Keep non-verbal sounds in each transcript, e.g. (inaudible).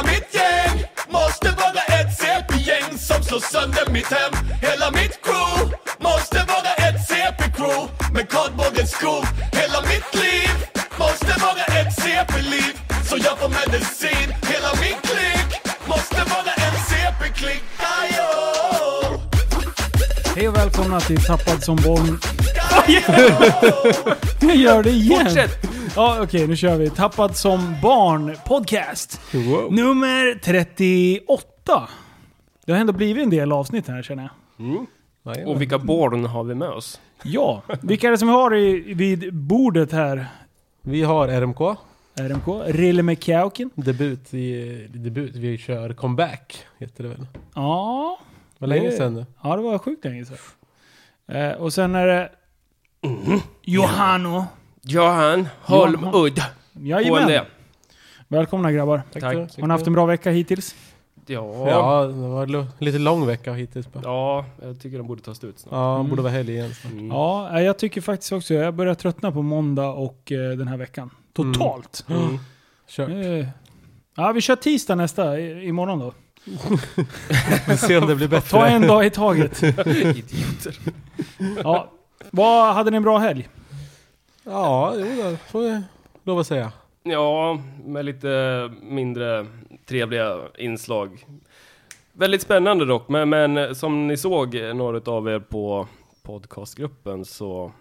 Hela mitt gäng måste vara ett CP-gäng som slår sönder mitt hem Hela mitt crew måste vara ett CP-crew med kardborrens skor Hela mitt liv måste vara ett CP-liv så jag får medicin Hela min klick måste vara en CP-klick! Hej och välkomna till Tappad som barn... Jag (laughs) gör det igen! Fortsätt! Ja, okej, nu kör vi. Tappad som barn podcast. Nummer 38. Det har ändå blivit en del avsnitt här känner jag. Och vilka barn har vi med oss? Ja, vilka är det som vi har i, vid bordet här? Vi har RMK, RMK, Rille McCauken. debut, i, debut. Vi kör comeback, heter det väl? Ja. Vad länge Det- sedan nu. Ja, det var sjukt länge sedan. Eh, och sen är det... Johanno. Johan Holmudd. Jajamän. HLD. Välkomna grabbar. Tack, Tack. Har ni haft en bra vecka hittills? Ja. Ja, det var lite lång vecka hittills. Bara. Ja, jag tycker den borde ta slut snart. Ja, Mm. borde vara helg igen snart. Mm. Ja, jag tycker faktiskt också Jag börjar tröttna på måndag och eh, den här veckan. Totalt. Mm. Kör. Eh, Ja, vi kör tisdag nästa, i- imorgon då. (laughs) Vi ser om det blir (laughs) bättre. Ta en dag i taget. (laughs) Idioter. Ja. Vad, hade ni en bra helg? Ja, jo då, får vi lov att säga. Ja, med lite mindre trevliga inslag. Väldigt spännande dock, men, men som ni såg, några av er på podcastgruppen, så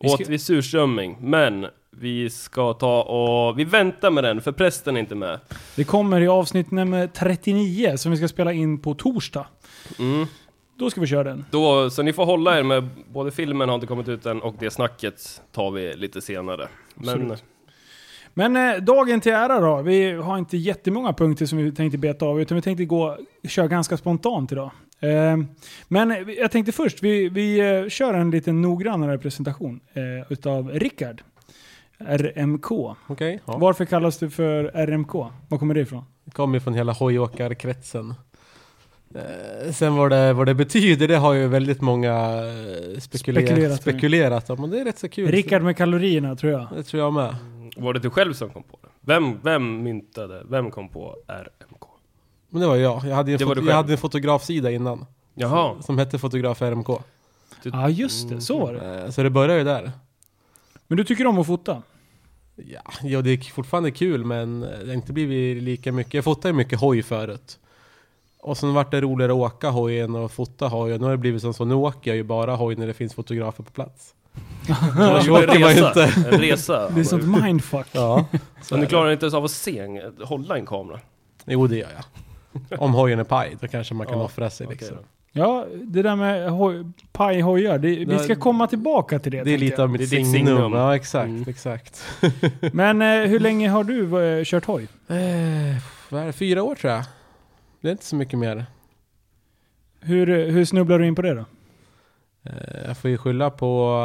Vi ska- åt vi surströmming. Men vi ska ta och, vi väntar med den, för prästen är inte med. Det kommer i avsnitt nummer 39 som vi ska spela in på torsdag. Mm. Då ska vi köra den. Då, så ni får hålla er med, både filmen har inte kommit ut än och det snacket tar vi lite senare. Men Absolut. Men eh, dagen till ära då. Vi har inte jättemånga punkter som vi tänkte beta av, utan vi tänkte gå, köra ganska spontant idag. Eh, men eh, jag tänkte först, vi, vi eh, kör en lite noggrannare presentation eh, utav Rickard. RMK. Okej? Ja. Varför kallas du för RMK? Var kommer det ifrån? Det kommer från hela hojåkarkretsen. Eh, sen vad det, vad det betyder, det har ju väldigt många eh, spekulerat, Spekulerat, spekulerat, om. Och det är rätt så kul. Rickard med kalorierna tror jag. Det tror jag med. var det du själv som kom på det? Vem, vem myntade, vem kom på RMK? Men det var jag. Jag hade, ju fot- jag hade en fotografsida innan. Jaha. Som hette Fotograf RMK. Ja just det, så var det. Eh, Så det började ju där. Men du tycker om att fota? Ja, ja, det är fortfarande kul men det har inte blivit lika mycket. Jag fotade ju mycket hoj förut. Och sen vart det roligare att åka hoj än att fota hoj. Och nu har det blivit som så, nu åker jag ju bara hoj när det finns fotografer på plats. Det var en resa. inte. En resa. (laughs) Det är sånt mindfuck. Ja, (laughs) Så du klarar inte ens av att se, en- hålla en kamera? jo det gör jag. Om hojen är paj, då kanske man kan Ja, offra sig liksom. då. Ja, det där med hoj, pajhojar, det, vi ska komma tillbaka till det. Det är lite jag. av mitt Det är ditt signum. signum. Ja exakt, Mm. exakt. Men eh, hur länge har du eh, kört hoj? Eh, fyra år tror jag. Det är inte så mycket mer. Hur, hur snubblar du in på det då? Eh, Jag får ju skylla på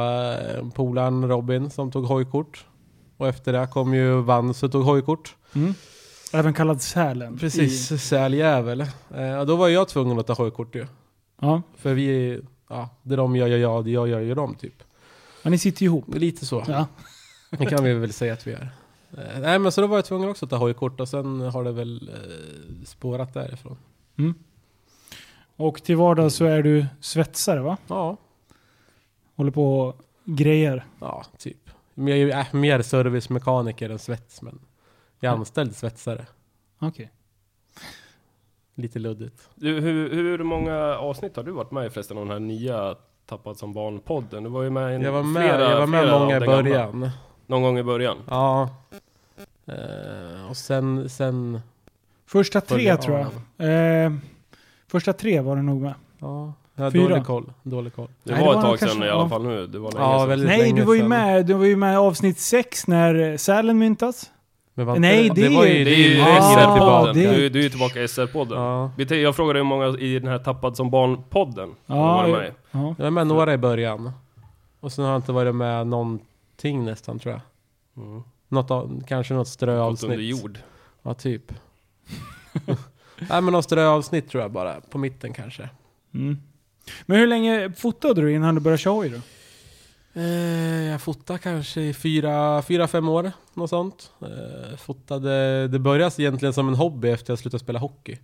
eh, polaren Robin som tog hojkort. Och efter det kom ju Vans och tog hojkort. Mm. Även kallad Sälen. Precis, I, säljävel. Eh, då var jag tvungen att ta hojkort ju. ja. För vi, ja, det de gör, gör jag, det jag gör, gör de typ. ja, ni sitter ihop. Lite så. Ja. Det kan vi väl säga att vi gör. Eh, nej men så då var jag tvungen också att ta hojkort och sen har det väl eh, spårat därifrån. Och till vardags så är du svetsare va? Ja, Håller på och grejer. ja typ. Mer, äh, mer servicemekaniker än svets men jag är anställd svetsare. Okej. Lite luddigt. Du, hur, hur många avsnitt har du varit med i förresten av den här nya Tappat som barn-podden? Du var ju med i en- Jag var med, flera, jag var med flera många i den gamla. början. Någon gång i början? Ja. Eh, och sen, sen... Första tre tror jag. Eh, första tre var det nog med. Ja, har Fyra. dålig koll. Dålig koll. Det Nej, var det ett var tag kanske- sedan i ja. alla fall nu. Det var länge Ja, sedan. väldigt Nej, du var ju med, du var ju med i avsnitt sex när eh, Sälen myntas. Nej, det är var ju- Det är ju Ah, SR-podden. det- Du, du är ju tillbaka i SR-podden. Ja. Jag frågade hur många i den här Tappad som barn-podden Ja, var ja. med. Ja. Jag var med några i början. Och sen har jag inte varit med någonting nästan tror jag. Mm. Något, av- kanske något ströavsnitt. under jord. Ja, typ. (laughs) Nej men något ströavsnitt tror jag bara. På mitten kanske. Mm. Men hur länge fotade du innan du började köra hoj då? Eh, jag fotade kanske i fyra, fyra, fem år, något sånt. Eh, fotade, det började egentligen som en hobby efter jag slutade spela hockey.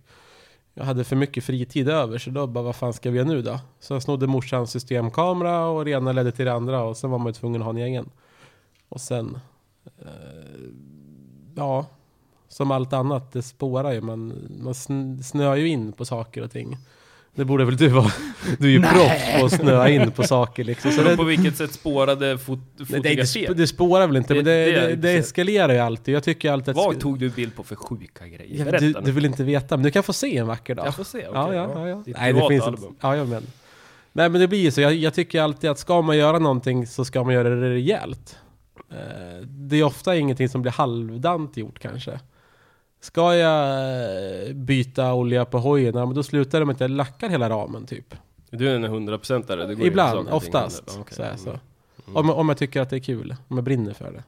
Jag hade för mycket fritid över så då bara, vad fan ska vi göra nu då? Så jag snodde morsans systemkamera och det ena ledde till det andra och sen var man ju tvungen att ha en egen. Och sen, eh, ja, som allt annat, det spårar ju. Man, man sn- snöar ju in på saker och ting. Det borde väl du vara? Du är ju Nej. proffs på att snöa in på saker liksom. Så det, på vilket sätt spårade fot Nej, det, det, sp- det spårar väl inte, Det- men det, det är det, eskalerar ju alltid. Jag tycker alltid att... Vad tog du bild på för sjuka grejer? Ja, Berätta du, du vill inte veta, men du kan få se en vacker dag. Jag får se, okej. ja, ja, ja, ja. Ditt Nej, det finns album. ett, ja, jag men. Nej, men det blir ju så. Jag, jag tycker alltid att ska man göra någonting så ska man göra det rejält. Eh, det är ofta ingenting som blir halvdant gjort kanske. Ska jag eh, byta olja på hojen, men då slutar det med att jag lackar hela ramen typ. Du är en 100% det går Ibland, oftast. Okej. Så, här, så. Mm. Om, om jag tycker att det är kul, om jag brinner för det.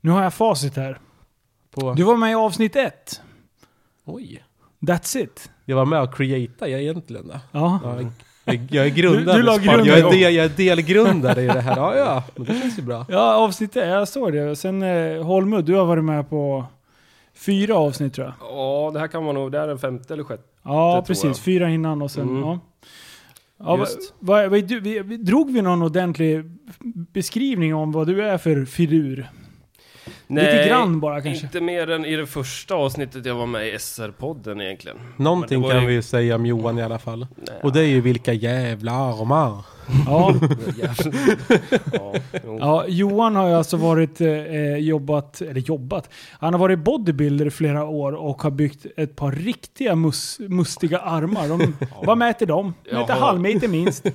Nu har jag facit här. På, Du var med i avsnitt ett. Oj. That's it. Jag var med och creata jag egentligen då. Ja. Ja, jag, är grundare. Du- du la grunden. jag, är del, jag är delgrundare i det här. Ja, ja. Men det känns ju bra. Ja, avsnitt ett. Jag såg det. Sen eh, Holmud, du har varit med på fyra avsnitt tror jag. Ja, det här kan vara nog, det här är den femte eller sjätte. Ja, precis. Fyra innan och sen... Mm. Ja. Ja, va, Just. va, va, du, vi, vi, drog vi någon ordentlig beskrivning om vad du är för figur? Lite grann bara kanske. inte mer än i det första avsnittet jag var med i SR-podden egentligen. Någonting kan ju- vi ju säga om Johan i alla fall. Nej, Och det är ju vilka jävla armar. Ja. (laughs) ja, ja, Johan har ju alltså varit, eh, jobbat, eller jobbat, han har varit bodybuilder i flera år och har byggt ett par riktiga mus, mustiga armar. De, Vad mäter de? Mäter har- halvmeter minst.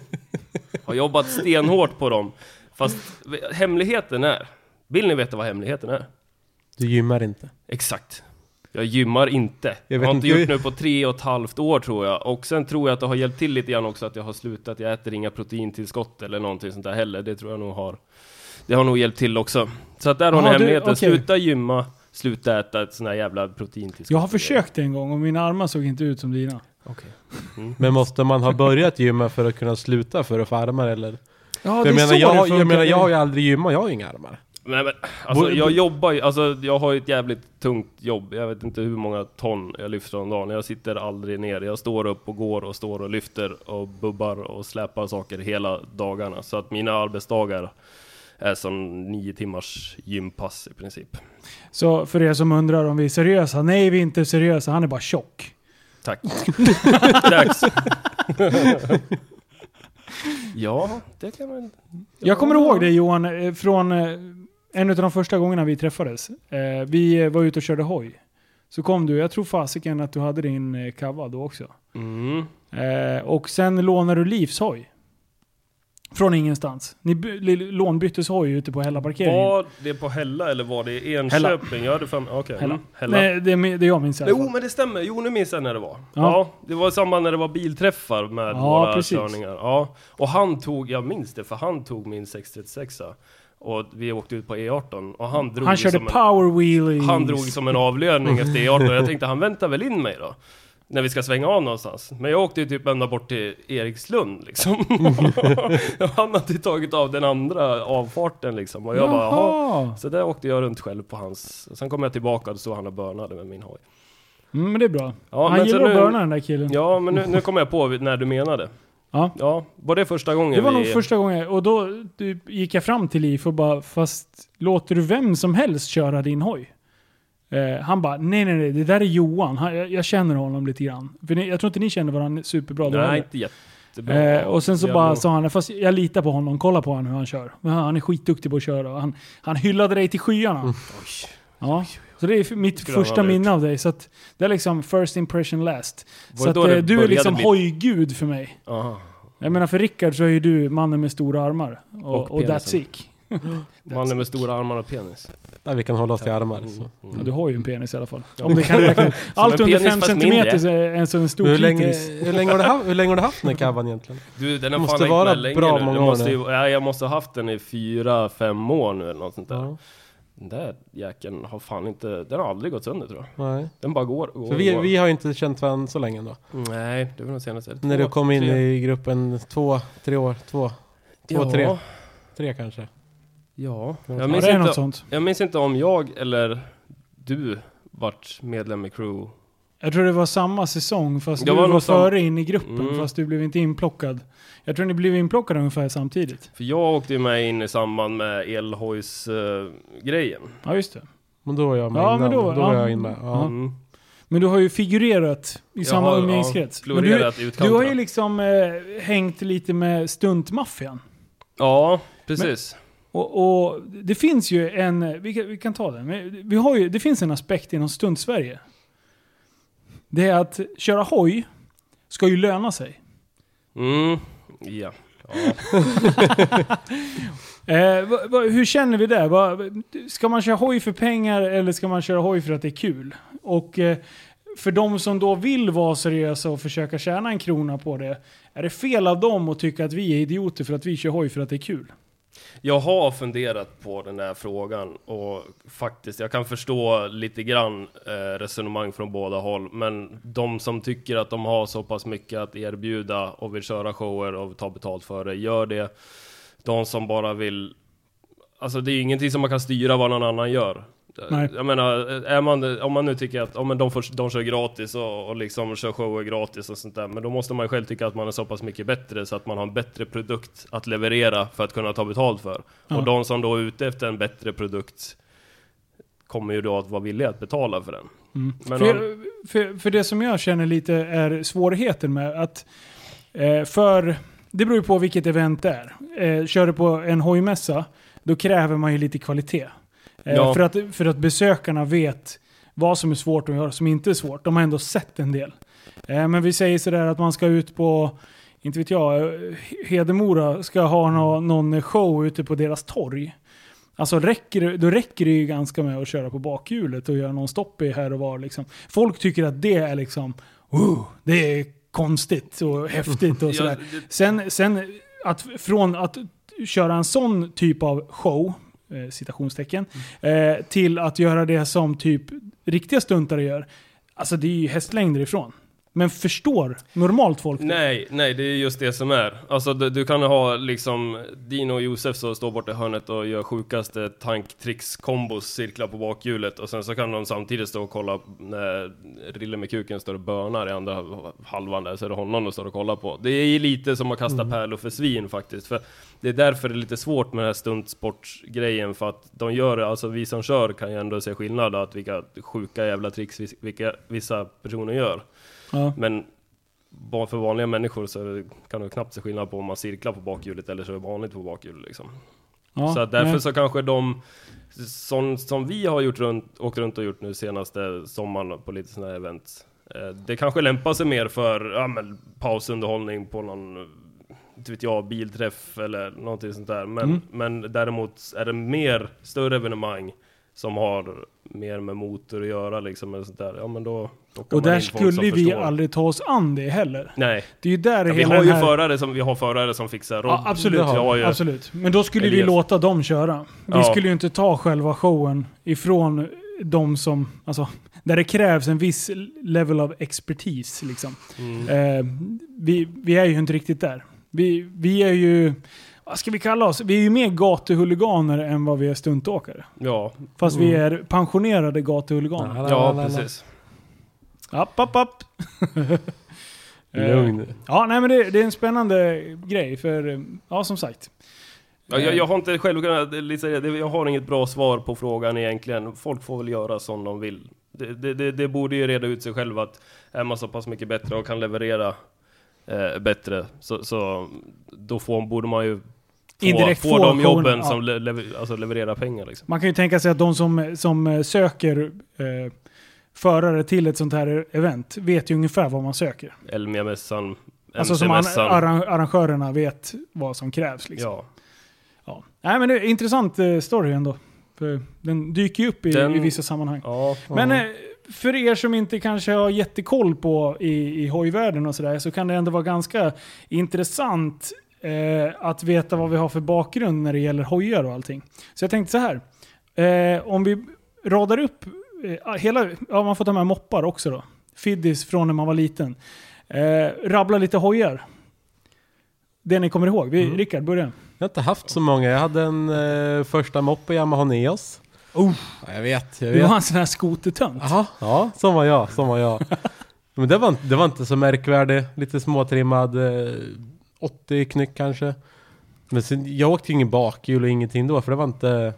Har jobbat stenhårt på dem. Fast hemligheten är, vill ni veta vad hemligheten är? Du gymmar inte. Exakt. Jag gymmar inte. Jag Jag, har inte inte- gjort nu på tre och ett halvt år tror jag. Och sen tror jag att det har hjälpt till lite grann också att jag har slutat. Jag äter inga proteintillskott eller någonting sånt där heller. Det tror jag nog har. Det har nog hjälpt till också. Så att där har ni hemligheten. okej. Sluta gymma, sluta äta ett sånt här jävla proteintillskott. Jag har försökt en gång och mina armar såg inte ut som dina. Okej. Mm. Men måste man ha börjat gymma för att kunna sluta för att få armar eller? Ja, jag, menar, jag, jag menar, jag har ju aldrig gymmat, jag har ju inga armar. Nej men, alltså jag jobbar ju, alltså jag har ju ett jävligt tungt jobb. Jag vet inte hur många ton jag lyfter om dagen. Jag sitter aldrig ner. Jag står upp och går och står och lyfter och bubbar och släpar saker hela dagarna. Så att mina arbetsdagar är som nio timmars gympass i princip. Så för er som undrar om vi är seriösa, nej vi är inte seriösa, han är bara tjock. Tack. (laughs) Dags. (laughs) ja, det kan man... Jag kommer ihåg det Johan, eh, från eh, en av de första gångerna vi träffades. Eh, Vi var ute och körde hoj. Så kom du, jag tror fasiken att du hade din eh, kava då också. Mm. Eh, Och sen lånade du Livs hoj. Från ingenstans. Ni lånbyttes hoj ute på Hälla parkering. Var det på Hälla eller var det i Enköping? Jag hade fram... Okej. Hälla. Hälla. Nej, det, är- det jag minns i alla Jo fall. men det stämmer, jo nu minns jag när det var. Ja. Ja, det var i samband när det var bilträffar med Ja, våra precis. körningar. Ja, och han tog, jag minns det, för han tog min 636 och vi åkte ut på E18 och han drog Han körde som en. Han drog som en avlöning efter E18 jag tänkte han väntar väl in mig då. När vi ska svänga av någonstans. Men jag åkte ju typ ända bort till Erikslund liksom. (laughs) han hade tagit av den andra avfarten liksom. Och jag bara, jaha. Jaha. Så där åkte jag runt själv på hans. Sen kom jag tillbaka och så han och börnade med min hoj. Mm, men det är bra. Ja, han gillar att nu- börna den där killen. Ja, men nu, nu kommer jag på när du menade. Ja. Ja, var det första gången Det var vi... nog första gången, och då du, gick jag fram till Liv och bara Fast låter du vem som helst köra din hoj? Eh, han bara nej nej nej, det där är Johan. Han, jag, jag känner honom lite grann. För ni, jag tror inte ni känner varandra superbra Nej, heller. inte jättebra. Eh, och sen så Jag bara nog- sa han, fast jag litar på honom, kolla på honom hur han kör. Han är skitduktig på att köra. Han, han hyllade dig till skyarna. Oj. Ja. Så det är mitt Skulle första minne av dig. Så att det är liksom first impression last. Var Så att, eh, du är liksom bli- hojgud för mig. Aha. Jag menar för Rickard så är ju du mannen med stora armar. Och, Och och, that's it. (gasps) Mannen med stora armar och penis. Ja, vi kan hålla oss till armar. Mm, Så. mm. Ja, du har ju en penis i alla fall. Om det kan (laughs) räkna. Allt en under penis 5 fast centimeter är en så stor Hur länge, klitoris. hur, länge har du haft, hur länge har du haft den här kavan egentligen? Du, den har måste fan vara länge bra nu. många år måste nu. ja, jag måste ha haft den i fyra, fem år nu eller något sånt där. Ja, Den där jäkeln har fan inte, den har aldrig gått sönder tror jag. nej. Den bara går, går För vi, går. vi har ju inte känt varandra så länge ändå. Nej, det var nog senaste. När Två, du kom in tre. i gruppen två, tre år, två, två, tre. Tre kanske. Ja, Ja, jag Ja, minns, något inte, sånt. jag minns inte om jag eller du vart medlem i crew. Jag tror det var samma säsong fast Jag du var var, före in i gruppen Mm. fast du blev inte inplockad. Jag tror ni blev inplockade ungefär samtidigt. För jag åkte ju med in i samband med elhojs-grejen. Ja, just det. Men då var jag med Ja, innan. men då- då, var ja. jag inne. Ja. Mm. Men du har ju figurerat i Jag samma har, umgängeskrets. Ja, Men du, du har ju liksom eh, hängt lite med stuntmaffian. Ja, precis. Och, och det finns ju en, vi kan, vi kan ta den, Men vi har ju, det finns en aspekt inom stunt-Sverige. Det är att köra hoj ska ju löna sig. Mm. Ja. (laughs) Eh, va, va, hur känner vi där? Va, ska man köra hoj för pengar eller ska man köra hoj för att det är kul? Och eh, för de som då vill vara seriösa och försöka tjäna en krona på det, är det fel av dem att tycka att vi är idioter för att vi kör hoj för att det är kul? Jag har funderat på den här frågan och faktiskt, jag kan förstå lite grann eh, resonemang från båda håll. Men de som tycker att de har så pass mycket att erbjuda och vill köra shower och ta betalt för det, gör det. De som bara vill, alltså det är ingenting som man kan styra vad någon annan gör. Nej. Jag menar, är man, om man nu tycker att men de, får, de kör gratis och, och liksom kör shower gratis och sånt där, men då måste man ju själv tycka att man är så pass mycket bättre så att man har en bättre produkt att leverera för att kunna ta betalt för. Ja. Och de som då är ute efter en bättre produkt kommer ju då att vara villiga att betala för den. Mm. Men för, om- för, för det som jag känner lite är svårigheten med att... Eh, för det beror ju på vilket event det är. Eh, kör du på en hojmässa, då kräver man ju lite kvalitet. Eh, Ja. för, att, för att besökarna vet vad som är svårt och vad som inte är svårt. De har ändå sett en del. Eh, men vi säger sådär att man ska ut på, inte vet jag, Hedemora ska ha nå, någon show ute på deras torg. Alltså räcker, då räcker det ju ganska med att köra på bakhjulet och göra någon stopp i här och var. Liksom. Folk tycker att det är liksom, oh, det är konstigt och häftigt och (laughs) sådär. Sen, sen att från att köra en sån typ av show, eh, citationstecken, eh, till att göra det som typ riktiga stuntare gör. Alltså det är ju hästlängder ifrån. Men förstår normalt folk det? Nej, nej, det är just det som är. Alltså du, du kan ha liksom Dino och Josef som står borta i hörnet och gör sjukaste tanktricks-kombos, cirklar på bakhjulet och sen så kan de samtidigt stå och kolla när Rille med kuken står och bönar i andra halvan där, så är det honom de står och kollar på. Det är lite som att kasta pärlor för svin faktiskt, för det är därför det är lite svårt med den här stuntsportsgrejen, för att de gör det, alltså vi som kör kan ju ändå se skillnad att vilka sjuka jävla tricks vilka vissa personer gör. Ja. Men för vanliga människor så kan du knappt se skillnad på om man cirklar på bakhjulet eller så är det vanligt på bakhjulet liksom. Ja, så därför nej. så kanske de som, som vi har gjort runt, åkt runt och gjort nu senaste sommaren på lite sådana här event. Eh, det kanske lämpar sig mer för ja, men, pausunderhållning på någon inte vet jag, bilträff eller någonting sånt där. Men, Mm. men däremot är det mer större evenemang som har mer med motor att göra liksom. Eller sånt där. Ja, men då, Och där skulle vi förstår. aldrig ta oss an det heller. Nej, Det är ju där Ja, vi har ju här... förare som, vi har förare som fixar rodd. Ja, absolut. Vi ju, Absolut. Men då skulle vi Elias. låta dem köra. Vi Ja. skulle ju inte ta själva showen ifrån de som... Alltså, där det krävs en viss level of expertis liksom. Mm. Eh, vi, vi är ju inte riktigt där. Vi, vi är ju... Vad ska vi kalla oss? Vi är ju mer gatuhuliganer än vad vi är stuntåkare. Ja, Fast vi är pensionerade gatuhuliganer. Ja precis. App, app, app. (laughs) Eh, Lugn. Ja, nej men det, det är en spännande grej för, eh, ja som sagt. Ja, jag, jag har inte själv kunnat, jag har inget bra svar på frågan egentligen. Folk får väl göra som de vill. Det, det, det, det borde ju reda ut sig själv att är man så pass mycket bättre och kan leverera eh, bättre, så, så då får, borde man ju få, Indirekt få de jobben ja. som le, lever, alltså levererar pengar liksom. Man kan ju tänka sig att de som, som eh, söker eh, förare till ett sånt här event vet ju ungefär vad man söker. Elmia-mässan, Alltså som an, MC-mässan. arran- arrangörerna vet vad som krävs. Liksom. Ja, Ja. Nej men det är en intressant eh, story ändå. För den dyker ju upp i, Den- i vissa sammanhang. ja. Men eh, för er som inte kanske har jättekoll på i, i hojvärlden och sådär så kan det ändå vara ganska intressant eh, att veta vad vi har för bakgrund när det gäller hojar och allting. Så jag tänkte så här. Eh, om vi radar upp eh, hela, ja man får ta med moppar också då. Fiddis från när man var liten. Eh, rabbla lite hojar. Det ni kommer ihåg. Vi, Mm. Rickard, börja. Jag har inte haft så många. Jag hade en eh, första moppe Yamaha Neos. Oh, Ja, jag vet, jag du vet. var en sån här skotertönt. Jaha, ja, som var jag, som var jag. (laughs) Men det var, inte- det var inte så märkvärdigt. Lite småtrimmad, eh, 80 knyck kanske. Men sen, jag åkte ju ingen bakhjul och ingenting då, för det var inte...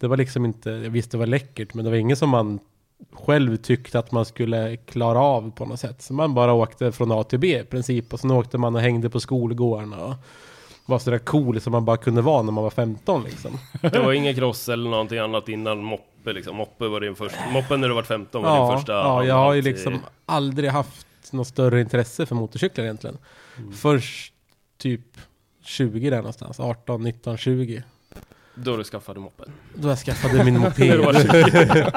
Det var liksom inte, jag visste det var läckert, men det var inget som man själv tyckte att man skulle klara av på något sätt. Så man bara åkte från A till B i princip. Och sen åkte man och hängde på skolgården och var sådär cool som man bara kunde vara när man var 15 liksom. Det var ingen cross eller någonting annat innan moppe liksom. Moppe var din första, moppen när du var 15 var din första ja, jag har ju i- liksom aldrig haft något större intresse för motorcyklar egentligen. Mm. Först typ 20 där någonstans, 18, 19, 20. Då du skaffade moppen. Då jag skaffade min moped. (laughs) 20.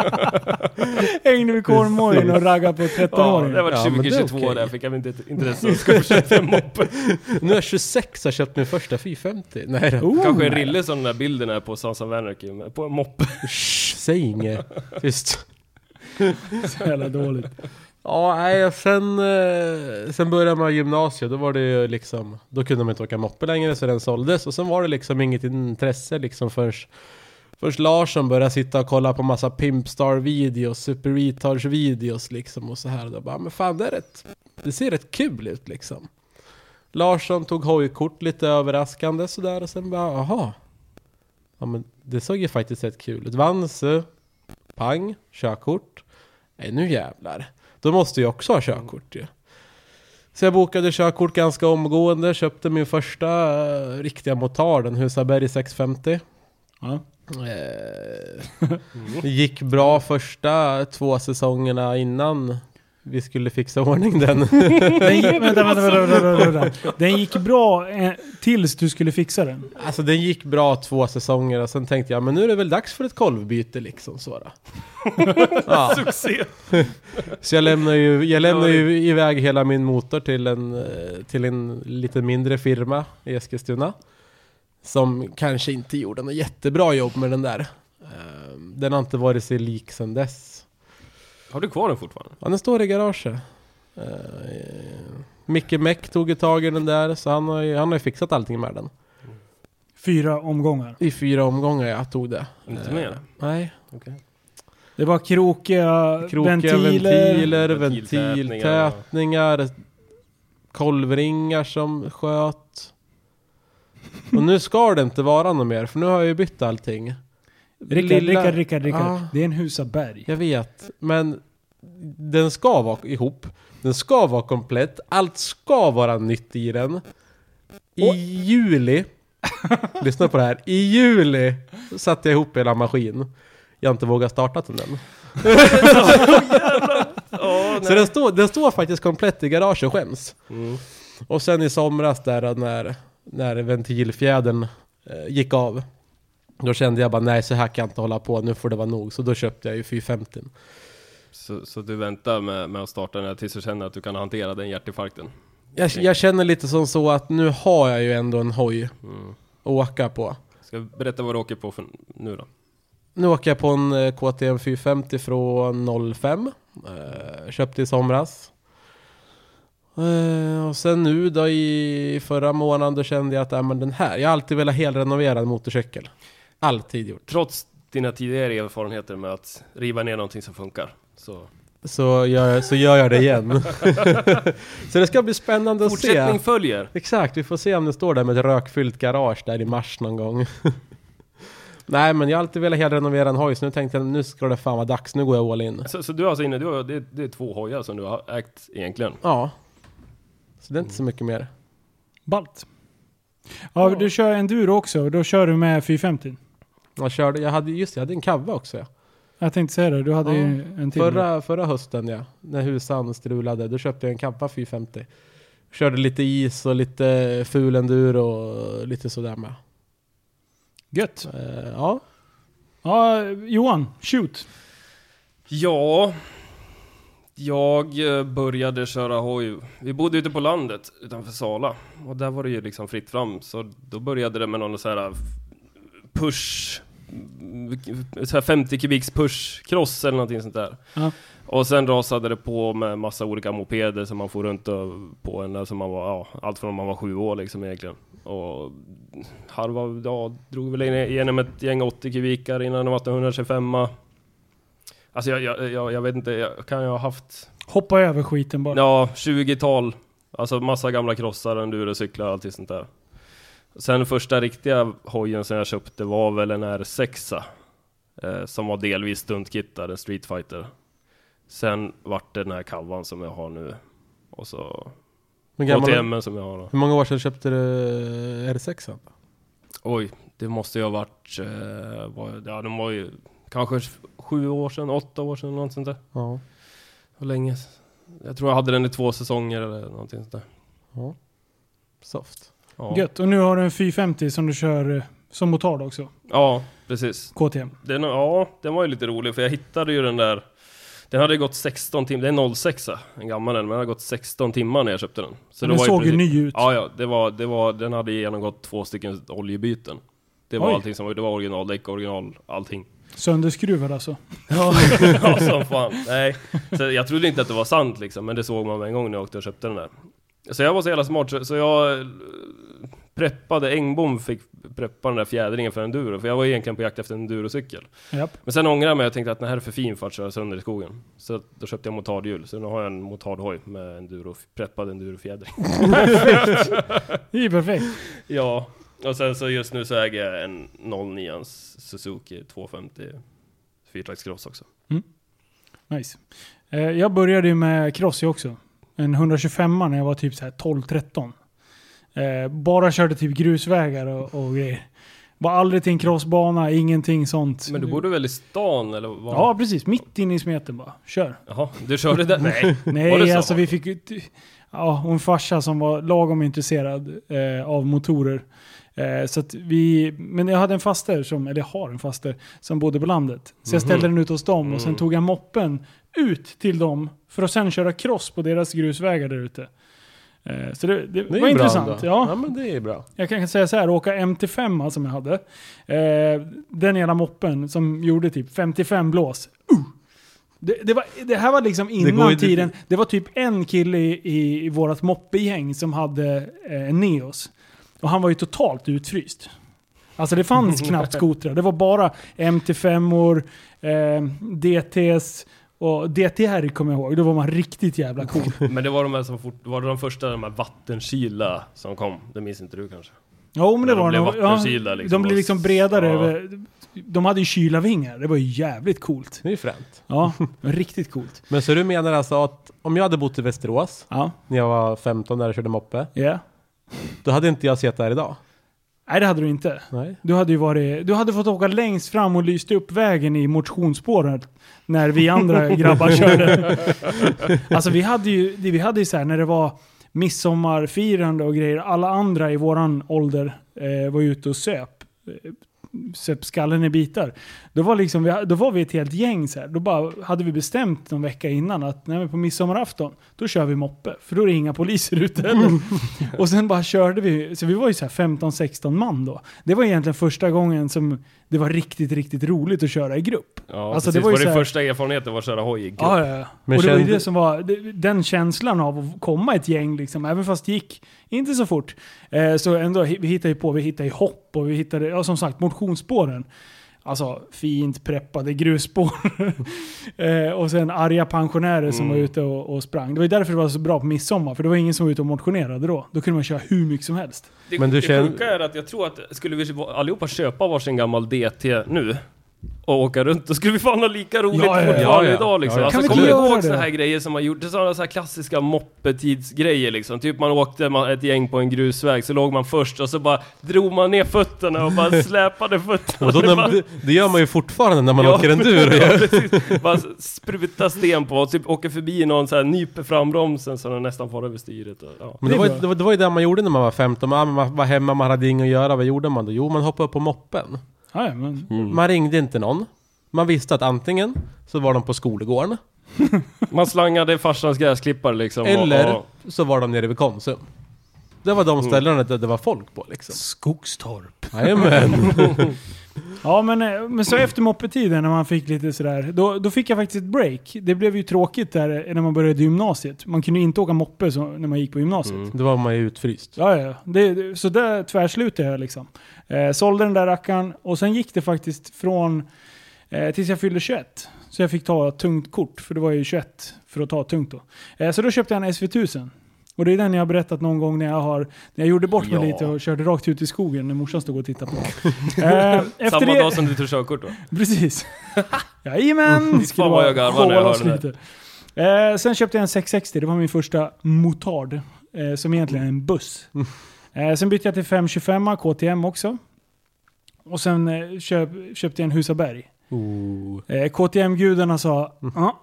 (laughs) Hängde vid korvmojen och raggade på Ja, 13-åringen. det var Ja, men det är 2022 okej. där fick jag inte intresse att skaffa köpa en moppe. (laughs) nu är jag 26 och har köpt min första 450. Nej då. Oh, Kanske en rille som den där bilden är på Sons of Anarchy, på en moppe. Shh, säg inget. Tyst. Så jävla dåligt. Ja, nej, och sen, eh, sen började man gymnasiet, då var det ju liksom, då kunde man inte åka moppe längre så den såldes och sen var det liksom inget intresse liksom först Först Larsson började sitta och kolla på massa Pimpstar-videos, Super Retards-videos liksom och så här. Och då bara, men fan det är rätt, det ser rätt kul ut liksom. Larsson tog hojkort lite överraskande sådär och sen bara, aha. Ja men det såg ju faktiskt rätt kul ut. Vanse, pang, körkort. Nej nu jävlar. Då måste jag också ha körkort ju. Så jag bokade körkort ganska omgående, köpte min första eh, riktiga motard, en Husaberg 650. Ja. Eh, det (laughs) gick bra första två säsongerna innan vi skulle fixa ordning den. (laughs) Den, gick, vänta, vänta, vänta, vänta, vänta. den gick bra eh, tills du skulle fixa den. alltså den gick bra två säsonger och sen tänkte jag men nu är det väl dags för ett kolvbyte liksom så då. (laughs) ja. Succé! Så jag lämnar ju, jag lämnar ju iväg hela min motor till en, eh, till en lite mindre firma i Eskilstuna. Som kanske inte gjorde något jättebra jobb med den där. Eh, Den har inte varit sig lik sedan dess. Har du kvar den fortfarande? Ja, den står i garaget. Uh, Micke Meck tog ett tag i den där, så han har ju, han har ju fixat allting med den. Fyra omgångar. I fyra omgångar jag tog det. Inte Eh, mer? Nej. Det var krokiga, Krokiga ventiler. ventiler, Ventiltätningar. ventiltätningar, kolvringar som sköt. Och nu ska det inte vara något mer, för nu har jag ju bytt allting. Rickard, Lilla- Rickard, Rickard, Rickard. Ja. Det är en Husaberg. Jag vet, men den ska vara ihop. Den ska vara komplett. Allt ska vara nytt i den. I juli, (laughs) lyssna på det här. I juli satte jag ihop hela maskin. Jag har inte vågat starta den än. (laughs) Ja, Så den står, den står faktiskt komplett i garaget och skäms. Mm. Och sen i somras där när, när ventilfjädern eh, gick av. Då kände jag bara nej så här kan jag inte hålla på, nu får det vara nog. Så då köpte jag ju 450. Så, så du väntar med, med att starta den här tills du känner att du kan hantera den hjärtinfarkten? Jag, jag känner lite som så att nu har jag ju ändå en hoj Mm. att åka på. Ska berätta vad du åker på för nu då? Nu åker jag på en eh, KTM 450 från 05. Eh, köpte i somras. Eh, och sen nu då i förra månaden då kände jag att äh, men den här, jag har alltid velat helrenovera en motorcykel. Alltid gjort. Trots dina tidigare erfarenheter med att riva ner någonting som funkar. Så Så gör, så gör jag det igen. (laughs) så det ska bli spännande att se. fortsättning följer! Exakt, vi får se om det står där med ett rökfyllt garage där i mars någon gång. (laughs) Nej men jag har alltid velat helrenovera en hoj så nu tänkte jag nu ska det fan vara dags, nu går jag all in. Så, så du är alltså inne, du har, det, det är två hojar som du har ägt egentligen? Ja. Så det är inte så mycket mer. Ballt. Ja, du kör enduro också och då kör du med 450. Jag körde, jag hade, just jag hade en kava också ja. Jag tänkte säga det, du hade Ja, ju en till. Förra, förra hösten ja, när husan strulade, då köpte jag en kappa 450. Körde lite is och lite ful enduro och lite sådär med. Gött. Eh, ja, Ja, Johan, shoot. Ja, jag eh, började köra hoj. Vi bodde ute på landet utanför Sala och där var det ju liksom fritt fram. Så då började det med någon så här push, så här 50 kubiks push cross eller någonting sånt där. Ja. Och sen rasade det på med massa olika mopeder som man får runt och- på en där som man var, ja, allt från man var sju år liksom egentligen. Och halva, ja, drog väl igenom ett gäng 80 kubikar innan det var en 125 Alltså jag, jag, jag, jag vet inte, jag kan jag ha haft Hoppa över skiten bara. Ja, 20-tal. Alltså massa gamla krossar, endurocyklar och allt sånt där. Sen första riktiga hojen som jag köpte var väl en R6 eh, Som var delvis stuntkittad, en Street Fighter. Sen vart det den här kavan som jag har nu. Och så KTM som jag har då. hur många år sedan köpte du R6? -an? Oj, det måste ju ha varit, eh, var, ja de var ju kanske sju år sedan, åtta år sedan, något sånt där. Ja. Hur länge? Jag tror jag hade den i två säsonger eller någonting sånt där. ja. Soft. Ja, Gött. Och nu har du en 450 som du kör eh, som motard också. ja precis. KTM. Den, ja, den var ju lite rolig för jag hittade ju den där Den hade gått 16 timmar, det är en 06 en gammal den, men den hade gått 16 timmar när jag köpte den. Så den såg ju princip- ny ut. Ja, ja, det var, det var, den hade genomgått två stycken oljebyten. Det var Oj. allting som var, det var originaldäck, original, allting. Sönderskruvad alltså. (laughs) Ja, ja som fan. Nej. Så jag trodde inte att det var sant liksom, men det såg man med en gång när jag åkte och köpte den där. Så jag var så jävla smart, så- så jag eh, preppade, Engbom fick preppa den där fjädringen för enduro, för jag var egentligen på jakt efter en endurocykel. Japp. Men sen ångrade jag mig och tänkte att den här är för fin för att köra sönder i skogen. Så då köpte jag motardhjul, så nu har jag en motardhoj med enduro, preppad endurofjädring. (laughs) Det är ju perfekt. ja, och sen så just nu så äger jag en 09 Suzuki 250 fyrtaktscross också. Nice. Eh, jag började ju med cross också. En 125 när jag var typ så här 12-13. Eh, bara körde typ grusvägar och, och grejer. Var aldrig till en crossbana, ingenting sånt. Men du bodde väl i stan eller? Vad? Ja, precis. Mitt inne i smeten bara. Kör. Jaha, du körde där? Nej. (laughs) Var Nej, så? alltså vi fick ju... Ja, och en farsa som var lagom intresserad eh, av motorer. Eh, så vi, men jag hade en faster, som, eller jag har en faster, som bodde på landet. Så jag Mhm. ställde den ut hos dem och sen Mm. tog jag moppen ut till dem för att sen köra cross på deras grusvägar där ute. Eh, så det, det, Det var intressant. Ja. ja, men det är bra. Jag kan säga så här, åka MT5 som jag hade. Eh, den jävla moppen som gjorde typ 55 blås. Uh! Det, det, var, det här var liksom innan ju- tiden. Det var typ en kille i, i, i vårat moppegäng som hade eh, Neos. Och han var ju totalt utfryst. Alltså det fanns (laughs) knappt skotrar. Det var bara MT5-or, eh, DTs och DTR kommer jag ihåg. Då var man riktigt jävla cool. (laughs) Men det var de här som fort, var det de första de här vattenkylda som kom? Det minns inte du kanske? Jo men det När de var blev nog... Ja, vattenkylda liksom de blev liksom bredare Ja. De hade ju kylarvingar. Det var ju jävligt coolt. Det är ju fränt. Ja, riktigt coolt. Men så du menar alltså att om jag hade bott i Västerås Ja, när jag var 15 när jag körde moppe, ja. då hade inte jag sett det här idag? Nej det hade du inte. Nej. Du hade ju varit... Du hade fått åka längst fram och lyst upp vägen i motionsspåret. När vi andra (laughs) grabbar körde. Alltså vi hade ju, vi hade ju så här när det var midsommarfirande och grejer. Alla andra i våran ålder eh, var ute och söp. Söp skallen i bitar. Då var, liksom, vi, då var vi ett helt gäng så här. Då bara hade vi bestämt någon vecka innan att nej, på midsommarafton, då kör vi moppe. För då är det inga poliser ute heller. (laughs) och sen bara körde vi. Så vi var ju så här 15-16 man då. Det var egentligen första gången som det var riktigt, riktigt roligt att köra i grupp. Ja, Alltså, precis. det var var ju det så här- första erfarenheten var att köra hoj i grupp? Ja, ja, ja. Men och det var ju kände- det som var det- den känslan av att komma ett gäng, liksom, även fast det gick inte så fort. Eh, så ändå, vi hittade ju på, vi hittade ju hopp och vi hittade, ja som sagt, motionsspåren. Alltså fint preppade grusspår. (laughs) eh, och sen arga pensionärer som Mm. var ute och, och sprang. Det var ju därför det var så bra på midsommar, för det var ingen som var ute och motionerade då. Då kunde man köra hur mycket som helst. Det, Men du det känner- sjuka är att jag tror att skulle vi allihopa köpa varsin gammal DT nu och åka runt, då skulle vi fan ha lika roligt Ja, ja, ja. fortfarande Ja, idag liksom. Ja, ja. Alltså, kommer du göra ihåg sådana här grejer som man gjorde? Sådana så här klassiska moppetidsgrejer liksom. Typ man åkte ett gäng på en grusväg, så låg man först och så bara drog man ner fötterna och bara (laughs) släpade fötterna. Och då, Det det, gör man ju fortfarande när man Ja, åker enduro. (laughs) ja. Bara spruta sten på och typ åker förbi någon så här nyper fram bromsen så den nästan far över styret. Och, ja. Men Det det var, ju- det, var, det var ju det man gjorde när man var 15. Man, man var hemma, man hade inget att göra. Vad gjorde man då? Jo, man hoppade upp på moppen. Ja, men, Man ringde inte någon. Man visste att antingen så var de på skolgården, (laughs) Man slangade farsans gräsklippare liksom. eller Och, och, så var de nere vid Konsum. Det var de ställena där det var folk på liksom. Skogstorp. Jajamän. (laughs) Ja, men, eh, men så efter moppetiden när man fick lite sådär, då, då fick jag faktiskt ett break. Det blev ju tråkigt där när man började gymnasiet. Man kunde inte åka moppe så, när man gick på gymnasiet. Mm. Då var man ju utfryst. Ja, ja. Det, så där tvärslutade jag liksom. Eh, sålde den där rackaren och sen gick det faktiskt från eh, tills jag fyllde 21. Så jag fick ta tungt kort, för det var ju 21 för att ta tungt då. Eh, så då köpte jag en SV1000. Och det är den jag har berättat någon gång när jag har, när jag gjorde bort mig Ja. lite och körde rakt ut i skogen när morsan stod och tittade på. (laughs) eh, Samma det, dag som du tog körkort då? (laughs) Precis. Jajamän! Det skulle Fan vad jag garvar när jag hörde det. Eh, sen köpte jag en 660, det var min första motard. Eh, som egentligen är en buss. Eh, sen bytte jag till 525 KTM också. Och sen eh, köp, köpte jag en Husaberg. Oh. Eh, KTM-gudarna sa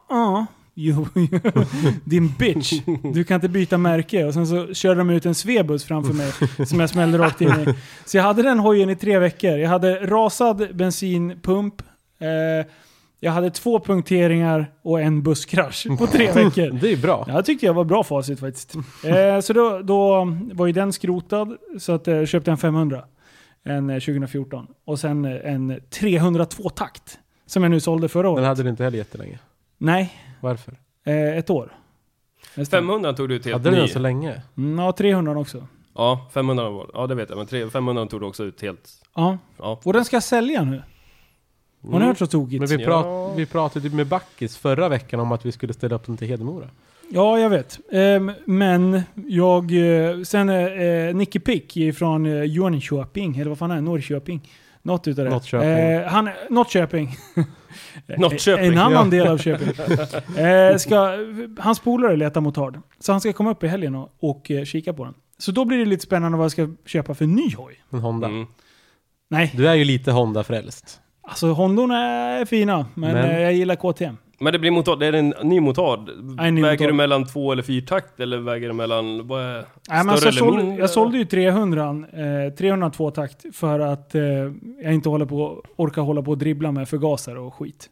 ja, ja, jo, (laughs) din bitch, du kan inte byta märke. Och sen så körde de ut en Svebus framför mig som jag smällde rakt in i. Så jag hade den hojen i tre veckor. Jag hade rasad bensinpump, eh, jag hade två punkteringar och en busskrasch på tre (laughs) veckor. Det är bra. Jag tyckte jag var bra facit faktiskt. Eh, så då, då var ju den skrotad, så att, eh, köpte jag en 500. En eh, 2014. Och sen eh, en 302-takt. Som jag nu sålde förra året. Den hade du inte heller jättelänge. Nej, Varför? eh, ett år. Nästan. 500 tog du ut helt Hade du den så länge? Mm, ja, 300 också. Ja, 500 var Ja, det vet jag. Men tre- 500 tog du också ut helt... Ja. Ja. Och den ska jag sälja nu. Har ni Mm. hört så tokigt? Men vi, Ja. prat, vi pratade ju med Backis förra veckan om att vi skulle ställa upp den till Hedemora. Ja, jag vet. Ehm, men jag... Eh, sen eh, Nicky Pick från eh, Jönköping, eller vad fan är det? Norrköping? Något utav det. Norrköping. Eh, han, Norrköping. (laughs) Norrköping, (laughs) En annan ja. del av Köping. (laughs) eh, ska, hans polare letar motard. Så han ska komma upp i helgen och, och eh, kika på den. Så då blir det lite spännande vad jag ska köpa för ny hoj. En Honda. Mm. Nej, Du är ju lite Honda-frälst. alltså Hondorna är fina, men, Men- Eh, jag gillar KTM. Men det blir motard, det är en ny motard. en ny väger motard. du mellan två eller fyrtakt eller väger du mellan, vad är, Nej, men alltså, jag, mindre? jag sålde ju 300, eh, 302 takt för att eh, jag inte håller på, orkar hålla på och dribbla med förgasare och skit.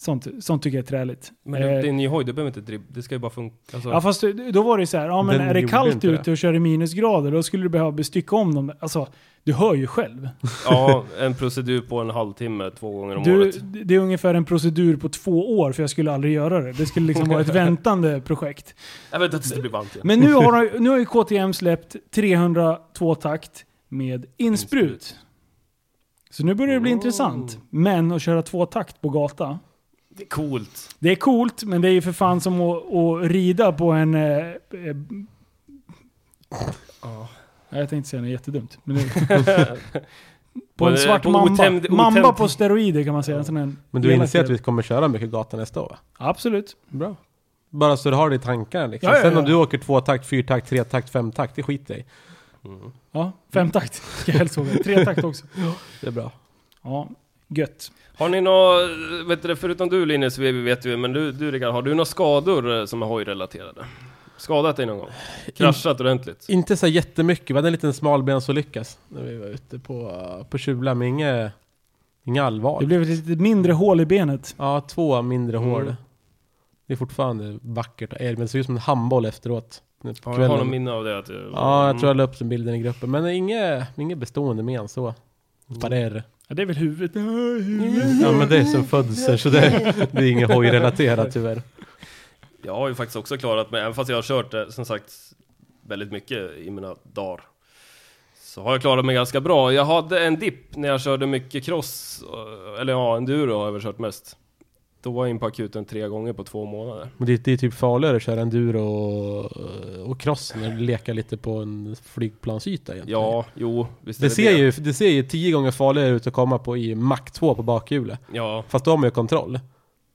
Sånt, sånt tycker jag är träligt. Men det, Eh, det är en ny hoj, det behöver inte dribb, det ska ju bara funka. Alltså, Ja fast då var det ju så här, ja men Den är det kallt ute det. och kör i minusgrader då skulle du behöva bestycka om dem. Alltså, du hör ju själv. ja, en procedur på en halvtimme två gånger om Du, året. det är ungefär en procedur på två år för jag skulle aldrig göra det. Det skulle liksom vara ett (laughs) väntande projekt. Jag vet att det blir varmt igen. Men nu har, nu har ju KTM släppt 302 takt med insprut. Så nu börjar det bli Oh. intressant. Men att köra två takt på gata. Det är coolt. Det är coolt, men det är ju för fan som att, att rida på en... Eh, eh, Ja. Jag tänkte säga något jättedumt. Men det, (laughs) på en svart på mamba. otämjd- Mamba otämjd- på steroider kan man säga. En sån här Men du inser att vi kommer köra mycket gata nästa år? Absolut. Bra. Bara så du har det i tankarna liksom. Ja, ja, Sen ja. om du åker två takt, fyrtakt, tre takt, fem takt, det skiter jag i. Mm. Ja, femtakt ska jag helst ihåg. Tretakt också. (laughs) Det är bra. Ja, gött. Har ni några, vet du, förutom du Linus, vi vet ju, men du, du Rickard, har du några skador eh, som är hojrelaterade? Skadat dig någon gång? Kraschat ordentligt? Inte så jättemycket, vi hade en liten smalbensolyckas när vi var ute på, på Kjula, men inget, inget allvar. Det blev ett lite mindre hål i benet. Ja, två mindre Mm. hål. Det är fortfarande vackert och er, men det ser ut som en handboll efteråt. På Ja, jag har någon minne av det. Att, jag- Ja, jag tror jag la upp den bilden i gruppen. Men inget, inget bestående men så. Parer. Ja, det är väl huvudet. Ja men det är som födsel så det, det är inget hojrelaterat tyvärr. Jag har ju faktiskt också klarat mig, även fast jag har kört det som sagt väldigt mycket i mina dagar. Så har jag klarat mig ganska bra. Jag hade en dipp när jag körde mycket cross, eh, eller ja, enduro har jag väl kört mest. Då var jag in på akuten tre gånger på två månader. Men det, det är typ farligare att köra enduro och, och cross än att leka lite på en flygplansyta egentligen. Ja, jo, visst är Det ser, ju, det ser ju tio gånger farligare ut att komma på i Mac 2 på bakhjulet. Ja, Fast då har man ju kontroll.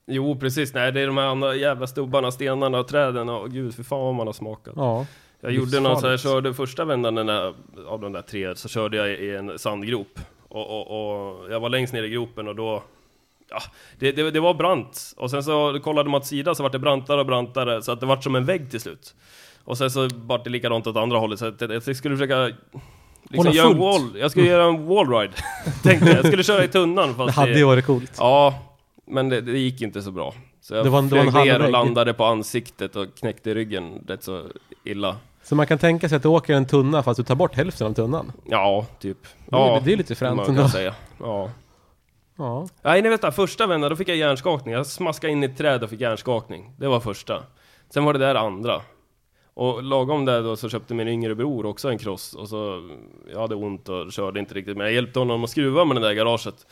jo precis. Nej, det är de här andra jävla stubbarna, stenarna och träden och gud, för fan vad man har smakat. Ja. Jag gjorde något så här, körde första vändan den där, av de där tre, så körde jag i en sandgrop. Och, och, och jag var längst ner i gropen och då, ja, det, det, det var brant. Och sen så kollade man åt sidan så var det brantare och brantare, så att det vart som en vägg till slut. Och sen så vart det likadant åt andra hållet, så att jag, jag skulle försöka liksom göra en wall, jag skulle göra en wallride, (laughs) tänkte jag. Jag skulle köra i tunnan Det fast hade ju varit coolt. Ja, men det, det gick inte så bra. Så jag Det var en- det flög ner och landade på ansiktet och knäckte ryggen rätt så illa. Så man kan tänka sig att du åker en tunna fast du tar bort hälften av tunnan. Ja, typ. Det Ja, det är lite fränt ändå. säga. Ja. Ja. Nej, nej vänta, första vändan då fick jag hjärnskakning. Jag smaskade in i ett träd och fick hjärnskakning. Det var första. Sen var det där andra. Och lagom där då så köpte min yngre bror också en cross och så Jag hade ont och körde inte riktigt men jag hjälpte honom att skruva med det där garaget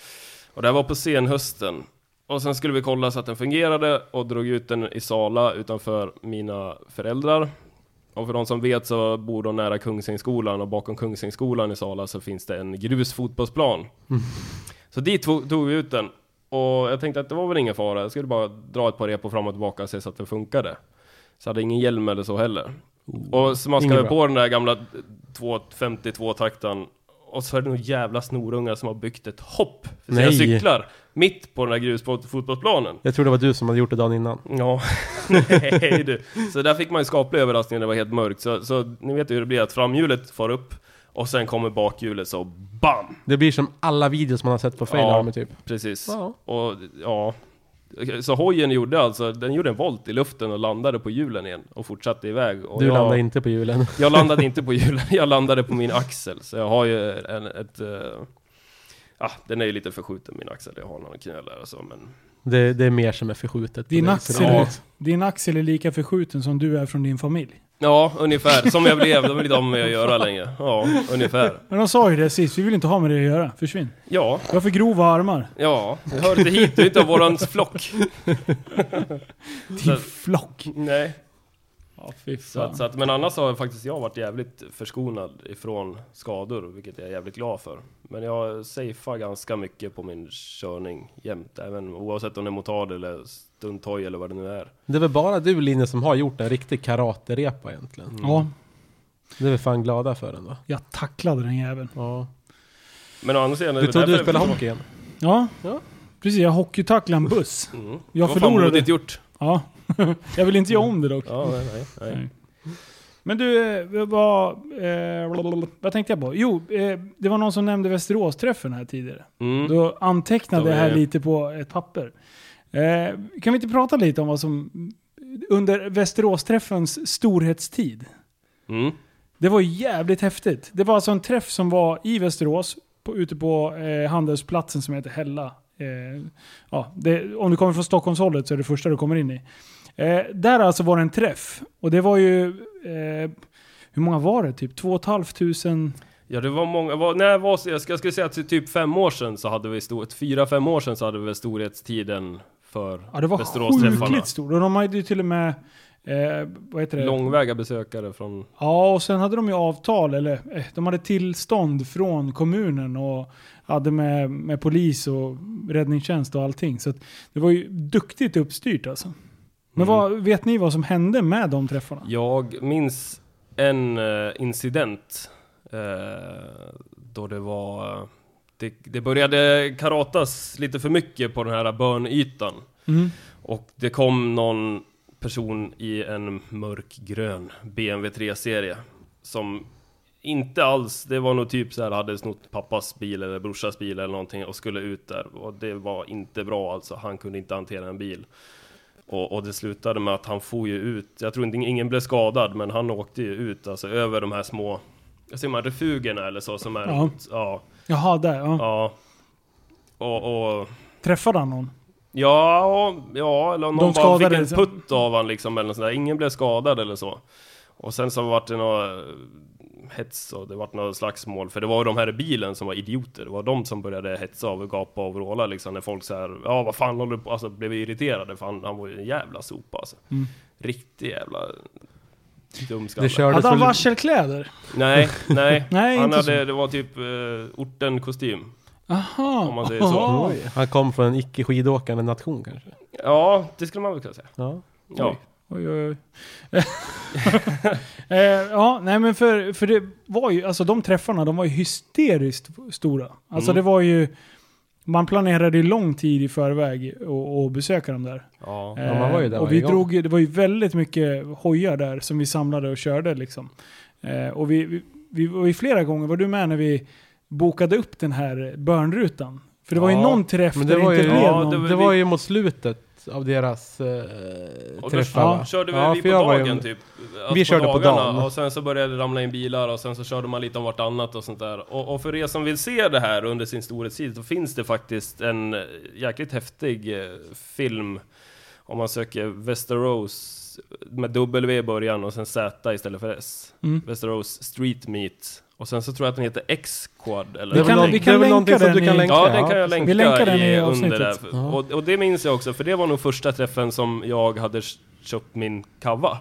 Och det här var på senhösten Och sen skulle vi kolla så att den fungerade och drog ut den i Sala utanför mina föräldrar Och för de som vet så bor de nära Kungsängsskolan och bakom Kungsängsskolan i Sala så finns det en grusfotbollsplan Så dit tog, tog vi ut den. Och jag tänkte att det var väl ingen fara, jag skulle bara dra ett par repor fram och tillbaka och se så att den funkade. Så jag hade ingen hjälm eller så heller. Och smaskade på den där gamla 252 takten Och så är det nog jävla snorungar som har byggt ett hopp för sina Nej. cyklar Mitt på den där grusfotbollsplanen Jag tror det var du som hade gjort det dagen innan. Ja, (laughs) nej du. Så där fick man ju skaplig överraskning när det var helt mörkt. Så, så ni vet ju hur det blir att framhjulet far upp och sen kommer bakhjulet så BAM! Det blir som alla videos man har sett på Fail Ja. Typ. Precis. Ja. Och ja, så hojen gjorde alltså, den gjorde en volt i luften och landade på hjulen igen och fortsatte iväg. Och Du jag, landade inte på hjulen. (laughs) Jag landade inte på hjulen, jag landade på min axel. Så jag har ju en, ett... Uh, ah, den är ju lite förskjuten min axel, jag har någon knöl där och så men... Det, det är mer som är förskjutet. Din axel, är, din axel är lika förskjuten som du är från din familj. Ja, ungefär. Som jag blev, de vill inte ha med mig att göra längre. Ja, ungefär. Men de sa ju det sist, vi vill inte ha med det att göra. Försvinn. Ja, Du har för grova armar. ja. Det hör inte hit, du är inte av våran flock. (laughs) Din flock. Nej. Ja, fy Så att, så att, men annars har faktiskt jag varit jävligt förskonad ifrån skador, vilket jag är jävligt glad för. Men jag safear ganska mycket på min körning jämt, även oavsett om det är motard eller stunthoj eller vad det nu är. Det är väl bara du Linne som har gjort en riktig karaterepa egentligen. Ja, Det är vi fan glada för ändå. jag tacklade den jäveln. Ja. Men å andra sidan... Du trodde du spelade hockey igen? Ja, Ja. precis. Jag hockeytacklade en buss. Mm. Jag det var fan förlorade. gjort. Ja. (laughs) jag vill inte göra om det dock. Ja, nej, nej, nej. Nej. Men du, eh, vad, eh, vad tänkte jag på? Jo, eh, det var någon som nämnde Västerås-träffen här tidigare. Mm. Då antecknade jag här är- lite på ett papper. Eh, kan vi inte prata lite om vad som under Västerås-träffens storhetstid. Mm. Det var jävligt häftigt. Det var alltså en träff som var i Västerås, på, ute på eh, handelsplatsen som heter Hälla. Eh, ja, det, om du kommer från Stockholmshållet så är det första du kommer in i. Eh, där alltså var det en träff. Och det var ju... Eh, hur många var det? Typ 2 500? Ja det var många, var, när var, jag ska- jag skulle säga att för typ fem år sedan så hade vi stor, fyra, fem år sedan så hade vi storhetstiden för Ja, det var Västerås-träffarna. sjukligt stort. Och de hade ju till och med... Eh, vad heter det? Långväga besökare från... Ja, och sen hade de ju avtal, eller eh, de hade tillstånd från kommunen och hade med, med polis och räddningstjänst och allting. Så att det var ju duktigt uppstyrt alltså. Men Mm. vad, vet ni vad som hände med de träffarna? Jag minns en eh, incident eh, då det var... Det, det började karatas lite för mycket på den här börnytan. Mm. Och det kom någon person i en mörkgrön BMW 3-serie som inte alls, det var nog typ så här hade snott pappas bil eller brorsas bil eller någonting och skulle ut där och det var inte bra alltså, han kunde inte hantera en bil. Och, och det slutade med att han for ju ut, jag tror inte ingen blev skadad men han åkte ju ut alltså över de här små, jag ser man refugerna eller så som är Ja. ja, Jaha, där ja. ja. Och, och Träffade han någon? Ja, ja eller någon bara fick en putt av han liksom eller nåt sånt där. Ingen blev skadad eller så. Och sen så vart det något hets och det vart något slagsmål. För det var ju de här i bilen som var idioter. Det var de som började hetsa och gapa och vråla liksom. När folk så här, ja vad fan håller du på? Alltså blev irriterade för han, han var ju en jävla sopa alltså. Mm. Riktig jävla dumskalle. Hade han varselkläder? Nej, nej. (laughs) Nej, han hade, så. det var typ uh, orten-kostym. Aha. Om man säger så. Oj, Han kom från en icke skidåkande nation kanske? Ja, det skulle man väl kunna säga. Ja. Ja. Oj, oj, oj. (laughs) eh, ja, nej men för, för det var ju, alltså de träffarna, de var ju hysteriskt stora. Alltså Mm. det var ju, man planerade ju lång tid i förväg och, och besöka dem där. Ja. Ja, man var ju där och varje vi gång. drog, det var ju väldigt mycket hojar där som vi samlade och körde liksom. Eh, och vi, vi, vi var ju flera gånger, var du med när vi bokade upp den här börnrutan? För det var ju Ja, någon träff Men där det det var inte ju, blev Ja, någon. det det var ju mot slutet av deras eh, träffar Ja. körde vi, Ja, vi för på var dagen ju- typ. Alltså Vi körde på dagarna, dagen. Och sen så började det ramla in bilar och sen så körde man lite om vartannat och sånt där. Och, och för er som vill se det här under sin storhetstid så finns det faktiskt en eh, jäkligt häftig eh, film. Om man söker Västerås med W i början och sen Z istället för S. Mm. Västerås Street Meet. Och sen så tror jag att den heter X-Quad eller Vi Det är kan- någon- vi det kan är väl länka den du kan länka? Ja, den kan jag länka Vi länkar den i i, under där. Ja. Och, och det minns jag också, för det var nog första träffen som jag hade köpt min kava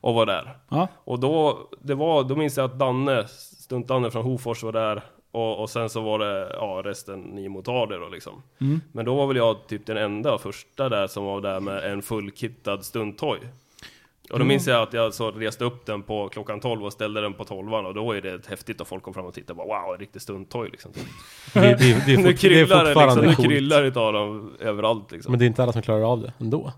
och var där. Ja. Och då, det var, då minns jag att Danne, stunt-Danne från Hofors var där. Och, och sen så var det, ja resten ni motarder då liksom. Mm. Men då var väl jag typ den enda första där som var där med en fullkittad stunthoj. Och då minns jag att jag så reste upp den på klockan 12 och ställde den på 12 och då är det häftigt och folk kom fram och tittade bara wow, en riktig stunthoj liksom. Det, det, det, är (laughs) nu det är kryllar det fortfarande liksom, nu kryllar utav dem överallt liksom. Men det är inte alla som klarar av det ändå.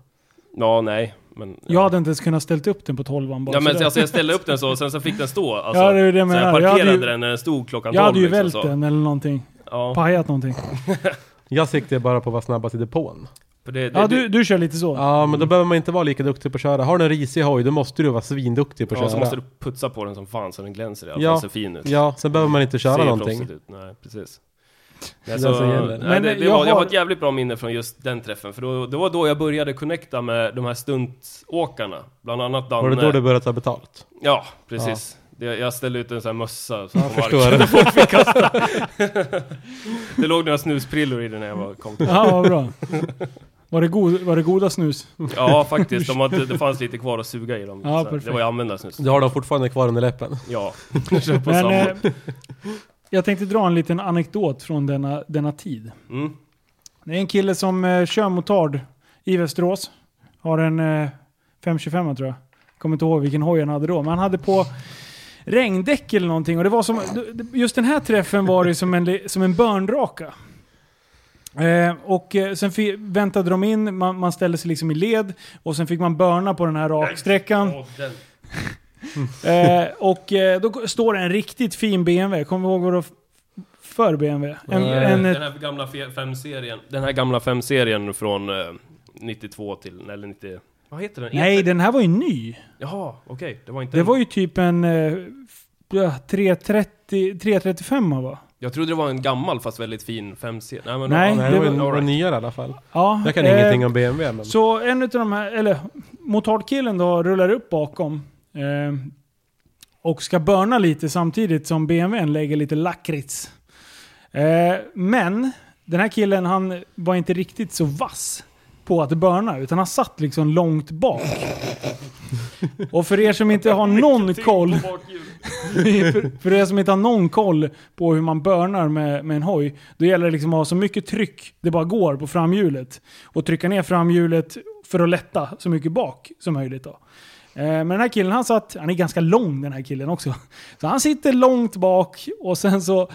Ja, nej. Men, Jag hade inte ens kunnat ställt upp den på 12 bara Ja men sådär. alltså jag ställde upp den så och sen så fick den stå. Alltså, Ja, det är det jag så jag menar. Jag parkerade hade ju- den när den stod klockan 12 Jag hade ju liksom, vält så. den eller någonting. Ja, Pajat någonting. (laughs) Jag siktade bara på att vara snabbast i depån. För det, det, Ja, du, du kör lite så. Ja, men då behöver man inte vara lika duktig på att köra. Har du en risig hoj, då måste du vara svinduktig på att ja, så köra. måste du putsa på den som fan så den glänser i alla fall, Ja. ser fin ut. Ja, sen behöver man inte köra Ser någonting. Ut. Nej, precis. Nej, så, gäller. nej, Men, det, det, jag var, jag har- har ett jävligt bra minne från just den träffen, för då, det var då jag började connecta med de här stuntåkarna. Bland annat Danne. Var det då du började ta betalt? Ja, precis. Det, jag ställde ut en sån här mössa så Jag förstår (laughs) det. Folk fick kasta. (laughs) det låg några snusprillor i den när jag var kom. Ja, vad bra. (laughs) Var det, god, var det goda snus? Ja, (laughs) faktiskt. De hade, det fanns lite kvar att suga i dem. Ja, Så perfekt. det var ju användarsnus. Du har dem fortfarande kvar under läppen. Ja, (laughs) Men samma. eh, jag tänkte dra en liten anekdot från denna, denna tid. Mm. Det är en kille som eh, kör motard i Västerås. Har en eh, 525 tror jag. Kommer inte ihåg vilken hoj han hade då. Men han hade på regndäck eller någonting. Och det var som, just den här träffen var det som en, som en börnraka. Eh, och eh, sen väntade de in, man, man ställde sig liksom i led. Och sen fick man börna på den här raksträckan. (laughs) Eh, och eh, då står det en riktigt fin BMW. Kommer du ihåg vad det för BMW? En, en, Den här gamla 5-serien. Den här gamla 5-serien från eh, 92 till, eller 90... Vad heter den? nej, E30? den här var ju ny. Jaha, okej. Det var inte Det en- var ju typ en eh, ja, 330, 335 va? Jag trodde det var en gammal fast väldigt fin 5-serie. Nej, men Nej, det det var, var- var, var nyare i alla fall. Ja. Jag kan eh, ingenting om BMW, men... Så en av de här, eller motardkillen då rullar upp bakom. Eh, och ska börna lite samtidigt som BMWn lägger lite lakrits. Eh, men den här killen han var inte riktigt så vass på att börna utan han satt liksom långt bak. Och för er som inte har någon koll (laughs) för, för er som inte har någon koll på hur man börnar med, med en hoj, då gäller det liksom att ha så mycket tryck det bara går på framhjulet. Och trycka ner framhjulet för att lätta så mycket bak som möjligt. Då. Eh, Men den här killen, han satt, han är ganska lång den här killen också. Så han sitter långt bak och sen så,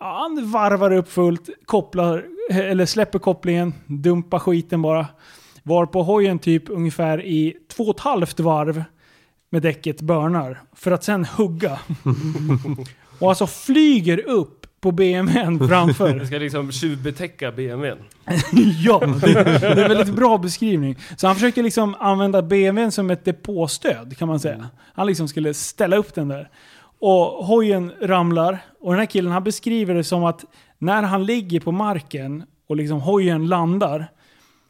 ja, han varvar upp fullt, kopplar, eller släpper kopplingen, dumpar skiten bara. Var på hojen typ ungefär i två och ett halvt varv med däcket börnar för att sen hugga. (laughs) och alltså flyger upp på BMWn Det framför. ska liksom tjuvbetäcka BMWn. (laughs) ja, det, det är en väldigt bra beskrivning. Så han försökte liksom använda BMWn som ett depåstöd kan man säga. Han liksom skulle ställa upp den där. Och hojen ramlar. Och den här killen han beskriver det som att när han ligger på marken och liksom hojen landar.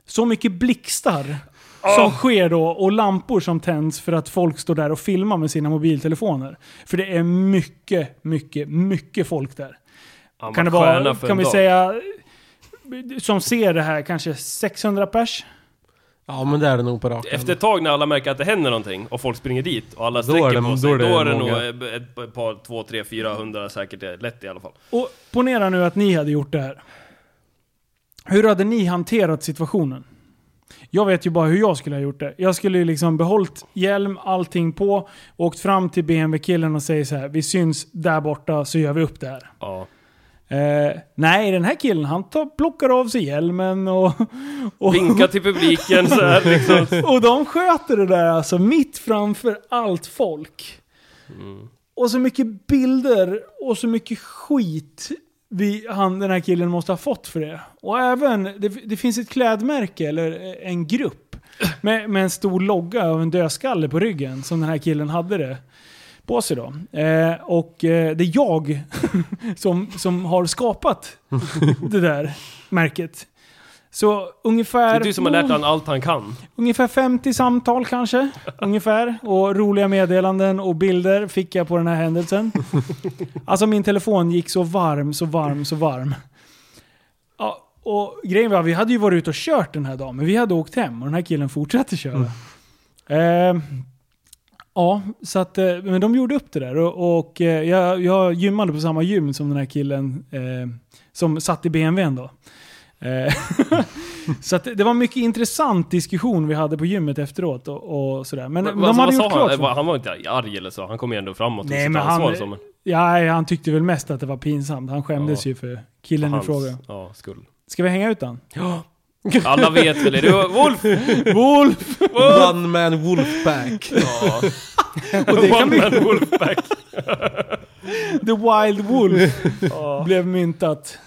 Så mycket blixtar som sker då och lampor som tänds för att folk står där och filmar med sina mobiltelefoner. För det är mycket, mycket, mycket folk där. Han Kan det vara, kan vi dag. säga, som ser det här, kanske 600 pers? Ja, men det är det nog på raken. Efter ett tag när alla märker att det händer någonting och folk springer dit och alla Då är sträcker det- på sig, då då är är det det, många. nog ett, ett par, två, tre, fyra hundra säkert eh, lätt i alla fall. Och ponera nu att ni hade gjort det här. Hur hade ni hanterat situationen? Jag vet ju bara hur jag skulle ha gjort det. Jag skulle ju liksom behållit hjälm, allting på, åkt fram till BMW-killen och säger så här: vi syns där borta så gör vi upp det här. Ja. Eh, nej, den här killen han tar, plockar av sig hjälmen och... och Vinka till publiken så här liksom. (laughs) Och de sköter det där alltså mitt framför allt folk. Mm. Och så mycket bilder och så mycket skit vi, han, den här killen måste ha fått för det. Och även, det, det finns ett klädmärke, eller en grupp, med, med en stor logga av en dödskalle på ryggen, som den här killen hade det på sig då. Eh, och eh, det är jag (laughs) som, som har skapat (laughs) det där märket. Så Det ungefär... är du som har lärt honom allt han kan. Ungefär 50 samtal kanske. (laughs) ungefär. Och roliga meddelanden och bilder fick jag på den här händelsen. Alltså min telefon gick så varm, så varm, så varm. Ja, och grejen var, vi hade ju varit ute och kört den här dagen, men vi hade åkt hem och den här killen fortsatte köra. Eh, ja, så att, eh, men de gjorde upp det där och, och eh, jag, jag gymmade på samma gym som den här killen eh, som satt i BMWn då. Eh, (laughs) så att det var mycket intressant diskussion vi hade på gymmet efteråt och, och sådär. Men Men, de vad, hade gjort sa klart han? för- Han var inte arg eller så? Han kom ju ändå framåt och Nej, sitt men han- som en... Ja, han tyckte väl mest att det var pinsamt. Han skämdes Ja. ju för killen i fråga. Ja, skull. Ska vi hänga ut den? Alla vet väl, det Wolf? Wolf! One man wolfpack. Ja. Och det kan One man Wolfpack. The Wild Wolf blev myntat.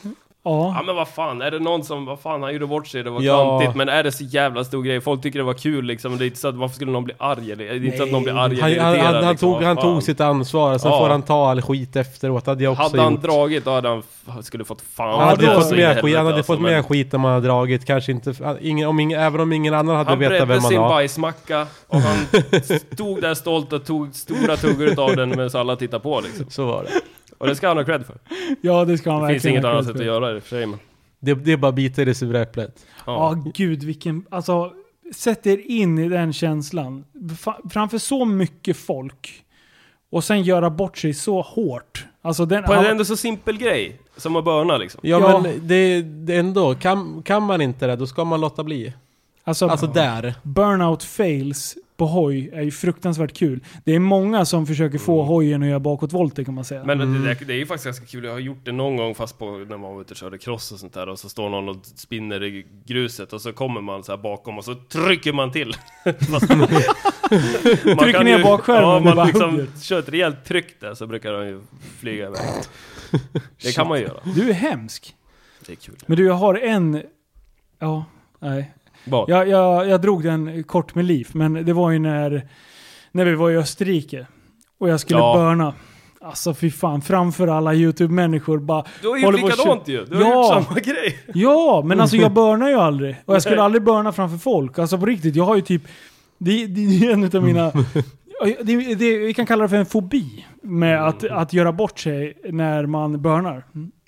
Ja. Ja men vad fan, är det någon som, vad fan han gjorde bort sig, det var Ja. klantigt, men är det så jävla stor grej? Folk tycker det var kul liksom, det är inte så att varför skulle någon bli arg eller, det är inte så att någon blir arg Han, eller han, irriterad han, han, liksom, tog, han tog sitt ansvar, sen Ja. får han ta all skit efteråt. hade jag också Hade han gjort. dragit, då hade han skulle fått fan Han hade fått mer skit, han hade alltså, fått men- mer skit om han hade dragit. Kanske inte, han- ingen, om ingen, även om ingen annan hade Han vetat bredde vem han sin var. bajsmacka och han (laughs) stod där stolt och tog stora tuggor utav den medan alla tittade på liksom. Så var det. Och det ska han ha cred för. ja, det ska han Det verkligen finns inget ha annat sätt för. att göra det i och för sig men. Det, det är bara bita i det sura äpplet. Ja, Ja. gud vilken... Alltså, sätt er in i den känslan. Fa- Framför så mycket folk. Och sen göra bort sig så hårt. Alltså den... På en ändå så simpel grej, som att börna liksom. Ja, Ja. men det, det är ändå, kan, kan man inte det, då ska man låta bli. alltså, Alltså där. burnout fails på hoj är ju fruktansvärt kul. Det är många som försöker få hojen att göra bakåtvolter kan man säga. Men Mm. det, det, det är ju faktiskt ganska kul, jag har gjort det någon gång fast på när man var ute och körde cross och sånt där och så står någon och spinner i gruset och så kommer man så här bakom och så trycker man till. (laughs) Man (laughs) Trycker ner ju- bakskärmen Ja, man bara liksom hugger. kör ett rejält tryck där så brukar de ju flyga iväg. Det kan man göra. Du är hemsk. Det är kul. Men du, jag har en... Ja, nej. Vad? Jag, jag, jag drog den kort med liv, men det var ju när, när vi var i Österrike. Och jag skulle Ja. börna. Alltså fy fan, framför alla YouTube-människor bara... Du har gjort likadant ju! Du har Ja. gjort samma grej! Ja, men alltså jag (laughs) börnar ju aldrig. Och jag skulle Nej. aldrig börna framför folk. Alltså på riktigt, jag har ju typ... Det, det är en av mina... Det, det, vi kan kalla det för en fobi. Med att, att göra bort sig när man börnar.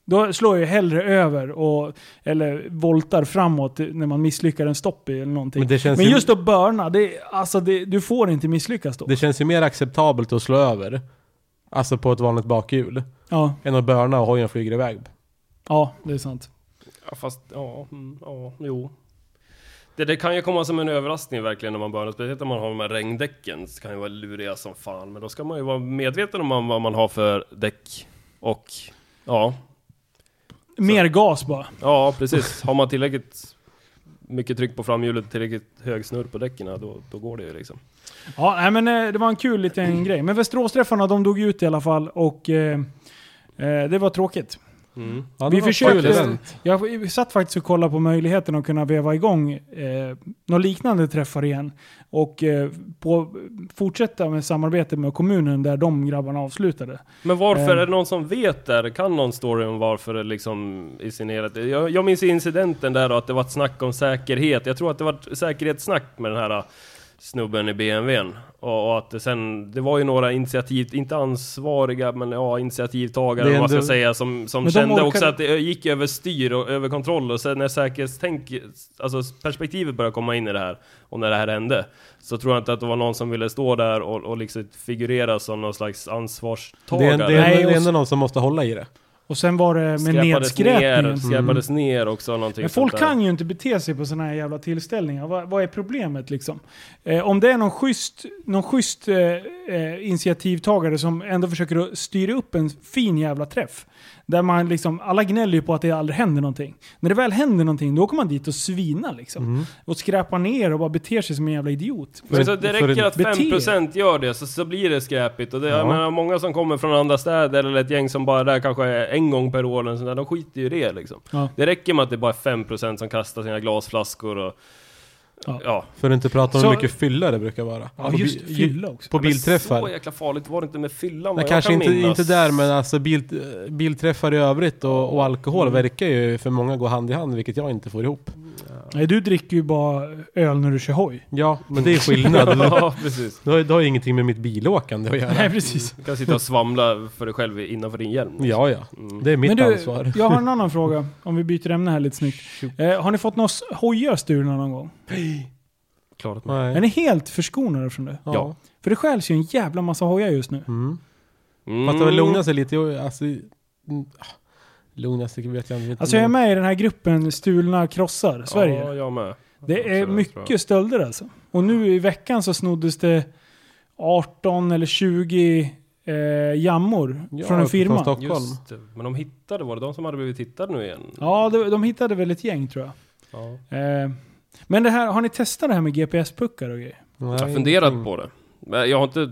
Då slår jag hellre över och, eller voltar framåt när man misslyckas en stopp i eller någonting. Men Men, det känns ju- just att börna, det, alltså det, du får inte misslyckas då. Det känns ju mer acceptabelt att slå över. Alltså på ett vanligt bakhjul. Ja, Än att börna och hojen flyger iväg. ja, det är sant. Ja fast, ja, mm, ja, jo. Det, det kan ju komma som en överraskning verkligen när man börjar, speciellt om man har de här regndäcken, så kan ju vara luriga som fan. Men då ska man ju vara medveten om vad man har för däck. Och, ja, Mer gas bara. ja precis. Har man tillräckligt mycket tryck på framhjulet, tillräckligt hög snurr på däcken, då, då går det ju liksom. Ja, nej, men eh, det var en kul liten grej. Men Västeråsträffarna, de dog ut i alla fall och eh, eh, det var tråkigt. Mm. Ja, Vi försökte-. Jag satt faktiskt och kollade på möjligheten att kunna veva igång eh, några liknande träffar igen. Och eh, på, fortsätta med samarbete med kommunen där de grabbarna avslutade. Men varför, Eh. är det någon som vet där? Kan någon story om varför det liksom i sin helhet? Jag, jag minns incidenten där och att det var ett snack om säkerhet. Jag tror att det var ett säkerhetssnack med den här snubben i BMWn. Och, och att det sen, det var ju några initiativ, inte ansvariga, men ja, initiativtagare vad man ska ändå- säga, som, som kände orkade- också att det gick över styr och över kontroll. Och sen när säkerhetstänk, alltså perspektivet började komma in i det här, och när det här hände, så tror jag inte att det var någon som ville stå där och, och liksom figurera som någon slags Det ansvarstagare. är, det, är, det ändå någon som måste hålla i det. Och sen var det med Skräpades ner, nedskräpningen. skräpades ner också någonting Men folk kan ju inte bete sig på sådana här jävla tillställningar. Vad, vad är problemet liksom? Eh, om det är någon schysst, någon schysst eh, eh, initiativtagare som ändå försöker styra upp en fin jävla träff. Där man liksom, alla gnäller ju på att det aldrig händer någonting. När det väl händer någonting, då åker man dit och svina liksom. Och skräpar ner och bara beter sig som en jävla idiot. Men så det räcker att bete 5% gör det, så, så blir det skräpigt. Och det, jag Ja. menar, många som kommer från andra städer, eller ett gäng som bara där kanske är en gång per år eller sånt där, de skiter ju i det liksom. Ja. Det räcker med att det bara är 5% som kastar sina glasflaskor och... Ja. Ja. För att inte prata om Så- hur mycket fylla det brukar vara. Ja, På just bi- fylla också. På Men bilträffar. Så jäkla farligt var det inte med fyllan Nej, kanske kan inte, minnas. inte där men alltså bil, bilträffar i övrigt och, och alkohol Mm. verkar ju för många gå hand i hand vilket jag inte får ihop. Nej, du dricker ju bara öl när du kör hoj. Ja, men det är skillnad. (laughs) Ja, precis. Det har, det har ju ingenting med mitt bilåkande att göra. Nej, precis. Du kan sitta och svamla för dig själv innanför din hjälm. Ja, ja. Mm. Det är mitt Men du, ansvar. jag har en (laughs) annan fråga. Om vi byter ämne här lite snyggt. Eh, har ni fått några hojar stulna någon gång? (gasps) Klarat mig. Är Nej. ni helt förskonade från det? Ja. För det stjäls ju en jävla massa hojar just nu. Mm. Mm. Fast det vill lugna sig lite. och, Alltså, mm, lugna sig vet jag inte. Alltså jag är med i den här gruppen Stulna krossar Sverige. Ja, jag med. det är mycket stölder alltså. Och nu i veckan så snoddes det 18 eller 20 eh, jammor Ja, från en från firma. Stockholm. Just det. Men de hittade, var det de som hade blivit hittade nu igen? Ja, de, de hittade väl ett gäng tror jag. Ja. Eh, men det här, har ni testat det här med GPS-puckar och grejer? Nej, Jag har funderat ingenting. på det. Men jag har inte...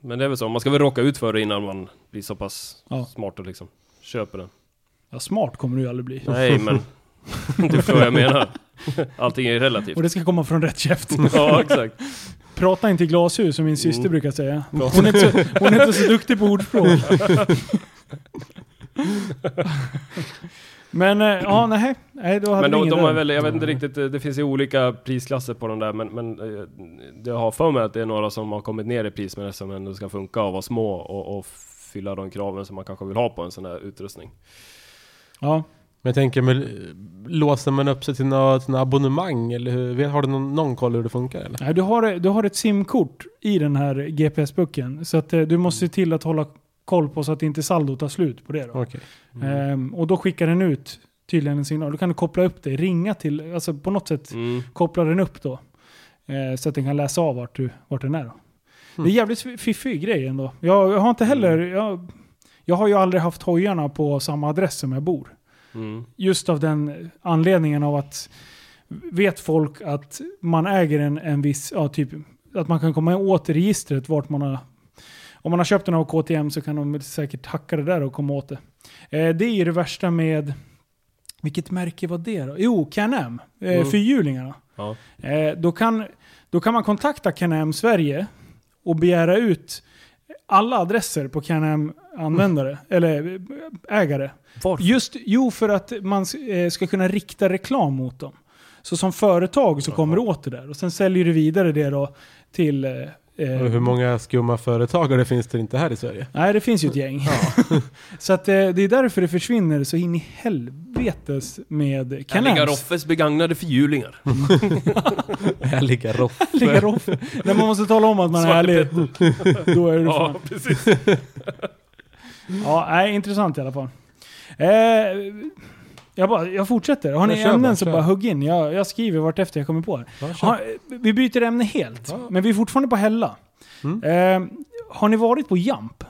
Men det är väl så, man ska väl råka ut för det innan man blir så pass Ja. smart och liksom köper den. Ja, smart kommer du ju aldrig bli. Nej, men... (laughs) du förstår vad jag menar. Allting är relativt. Och det ska komma från rätt käft. (laughs) Ja, exakt. Prata inte i glashus som min syster Mm. brukar säga. Hon är, inte så, hon är inte så duktig på ordspråk. (laughs) Men eh, ja, nej. nej då hade Men vi de, de har väl, jag vet inte riktigt, det finns ju olika prisklasser på den där, men, men eh, jag har för mig att det är några som har kommit ner i pris, men som ändå ska funka och vara små och, och fylla de kraven som man kanske vill ha på en sån här utrustning. Ja. Men jag tänker, men, låser man upp sig till något, till abonnemang eller hur? Har du någon, någon koll hur det funkar eller? Nej, du, har, du har ett simkort i den här GPS-pucken. Så att eh, du måste se till att hålla koll på så att inte saldo tar slut på det. Då. Okej. Ehm, och då skickar den ut tydligen en signal. Du kan du koppla upp det, ringa till, alltså på något sätt Mm. koppla den upp då. Eh, så att den kan läsa av vart, du, vart den är. Då. Det är jävligt fiffig grej ändå. Jag, jag har inte heller, jag, jag har ju aldrig haft hojarna på samma adress som jag bor. Mm. Just av den anledningen av att vet folk att man äger en, en viss, ja typ, att man kan komma åt registret vart man har om man har köpt den av KTM så kan de säkert hacka det där och komma åt det. Eh, det är ju det värsta med, vilket märke var det då? Jo, Can-Am. Eh, Mm. Fyrhjulingarna. Ja. Eh, då, kan, då kan man kontakta Can-Am Sverige och begära ut alla adresser på Can-Am användare, eller eh, ägare. Varför? Just, jo, för att man eh, ska kunna rikta reklam mot dem. Så som företag så kommer du åt det där. Och sen säljer du vidare det då till... Eh, Och hur många skumma företagare finns det inte här i Sverige? Nej, det finns ju ett gäng. (laughs) så att, eh, det är därför det försvinner så in i helvetes med Här ligger Can-Ams. Roffes begagnade förhjulingar. (laughs) Härliga roff. Ligger off. När man måste tala om att man är ärlig. Då är det fan. Ja, precis. (laughs) Ja, nej, intressant i alla fall. Eh, jag, bara, jag fortsätter. Har ni kör ämnen bara, så kör. bara hugg in. Jag, jag skriver vart efter jag kommer på det. Ja, kör. Ha, vi byter ämne helt, Ja. men vi är fortfarande på Hälla. Mm. Eh, har ni varit på Jump?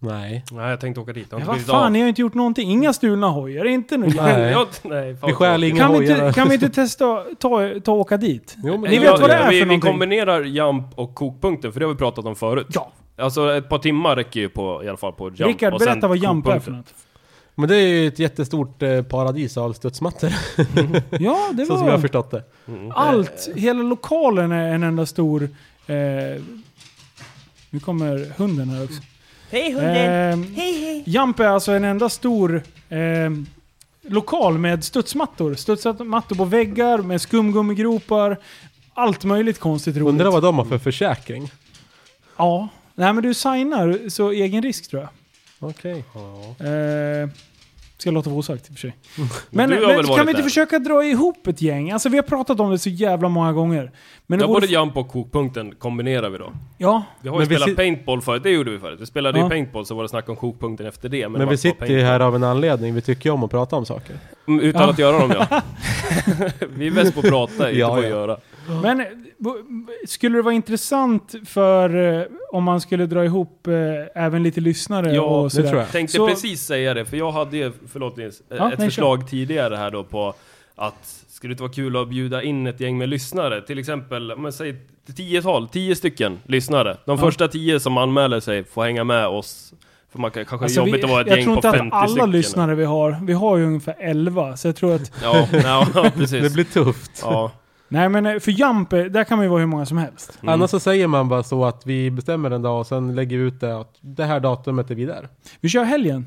Nej. Nej, jag tänkte åka dit. Jag har vad fan, av. ni har inte gjort någonting. Inga stulna hojar, inte nu. Nej. (laughs) Jag, nej, Vi stjäl inga Kan vi, inte, hojar. kan vi inte testa ta, ta och åka dit? Jo, men Ni vet gör vad det vi. är vi, för vi någonting? kombinerar jump och kokpunkten, för det har vi pratat om förut. Ja. Alltså ett par timmar räcker ju på, i alla fall på jump. Rickard, berätta vad Jump är för något. Men det är ju ett jättestort eh, paradis av studsmattor. (laughs) Ja, det (laughs) så som jag har var... förstått det. Mm. Allt, hela lokalen är en enda stor... Eh, nu kommer hunden här också. Hej Ehm, Jump är alltså en enda stor ehm, lokal med studsmattor. Studsmattor på väggar, med skumgummigropar. Allt möjligt konstigt roligt. Undrar vad de har för försäkring. Ja. Nej men du signar så egen risk tror jag. Okej. Eh, ska låta vara osagt i och för sig. Men, har men väl kan vi inte där? försöka dra ihop ett gäng? Alltså vi har pratat om det så jävla många gånger. Men Ja, både jump och kokpunkten kombinerar vi då. ja, Vi har ju Men vi spelat sit- paintball förut, det gjorde vi förut. Vi spelade Ja. ju paintball så var det snack om kokpunkten efter det. Men, Men, vi sitter ju här av en anledning. Vi tycker ju om att prata om saker. Mm, Utan Ja. att göra dem ja. (laughs) vi är bäst på att prata, inte Ja, på att ja. göra. Men skulle det vara intressant för eh, om man skulle dra ihop eh, även lite lyssnare Ja, och det tror jag. Tänkte Så- precis säga det, för jag hade ju, förlåt Nils, eh, Ja, ett nej, förslag tidigare här då på att skulle det inte vara kul att bjuda in ett gäng med lyssnare? Till exempel, om man säger tiotal, tio stycken lyssnare. De Ja. första tio som anmäler sig får hänga med oss För man kan, kanske Alltså, jobbigt vi, att vara ett jag gäng tror på inte 50 att alla stycken. lyssnare vi har, vi har ju ungefär 11, så jag tror att... Ja, ja, (laughs) ja precis. Det blir tufft. Ja. Nej men eh, för Jump, eh, där kan man ju vara hur många som helst. Mm. Annars så säger man bara så att vi bestämmer en dag och sen lägger vi ut det att det här datumet är vi där. Vi kör helgen.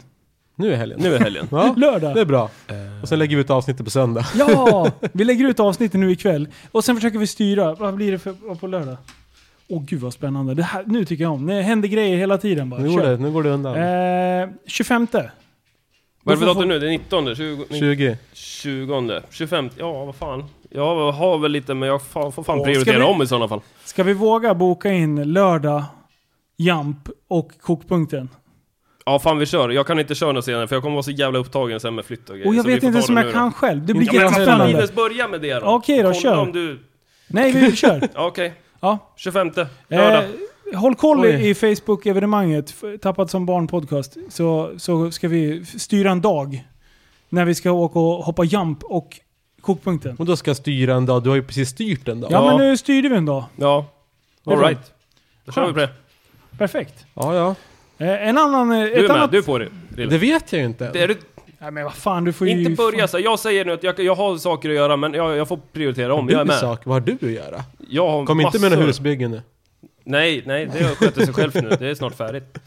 Nu är helgen. Nu är helgen. (laughs) Ja, Lördag. det är bra. Och sen lägger vi ut avsnittet på söndag. Ja! (laughs) Vi lägger ut avsnittet nu ikväll. Och sen försöker vi styra. Vad blir det för, på lördag? Åh gud vad spännande. Det här, nu tycker jag om. Det händer grejer hela tiden bara. Nu går det, nu går det undan. Eh, 25. Vad är det för datum nu? Det är 19, 20, 20. 20, 25, ja vad fan. Jag har väl lite men jag får fan Åh, prioritera vi- om i sådana fall. Ska vi våga boka in lördag, Jump och kokpunkten? Ja fan vi kör, jag kan inte köra något senare för jag kommer vara så jävla upptagen sen med flytt och grejer. Och jag så vet inte ens om jag kan då. själv. Det blir Ja, men fan jättespännande. Linus, börja med det då. Okej då, Kolla kör. om du... Nej, vi kör. (laughs) Okej, Ja. 25 lördag. Eh, håll koll Oj. i Facebook-evenemanget, Tappat som barn podcast, så, så ska vi styra en dag. När vi ska åka och hoppa jump och kokpunkten. Och då ska jag styra en dag. Du har ju precis styrt en dag. Ja, Ja. men nu styrde vi en dag. Ja, alright. Då kör vi på det. Perfekt. ja. ja. Eh, en annan... eh, Du ett är med, annat... du på det. Rille. Det vet jag ju inte. Det är du, Nej men vad fan, du får ju... inte börja så. Jag säger nu att jag, jag har saker att göra men jag, jag får prioritera om. Jag är du med. sak, vad har du att göra? Jag har Kom inte med massor. några husbyggen nu. Nej, nej, det sköter sig själv nu. Det är snart färdigt.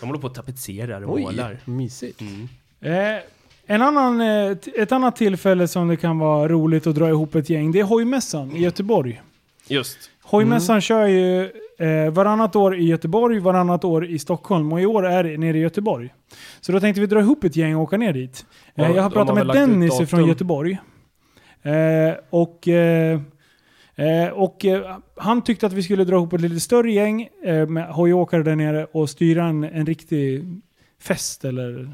De håller på att tapetserar och målar. mysigt. Mm. Eh, en annan, eh, ett annat tillfälle som det kan vara roligt att dra ihop ett gäng, det är hojmässan i Göteborg. Just. Hojmässan kör ju eh, varannat år i Göteborg, varannat år i Stockholm och i år är det nere i Göteborg. Så då tänkte vi dra ihop ett gäng och åka ner dit. Eh, Ja, jag har pratat har med Dennis från Göteborg. Eh, och eh, eh, och eh, han tyckte att vi skulle dra ihop ett lite större gäng eh, med hojåkare där nere och styra en, en riktig fest eller eh,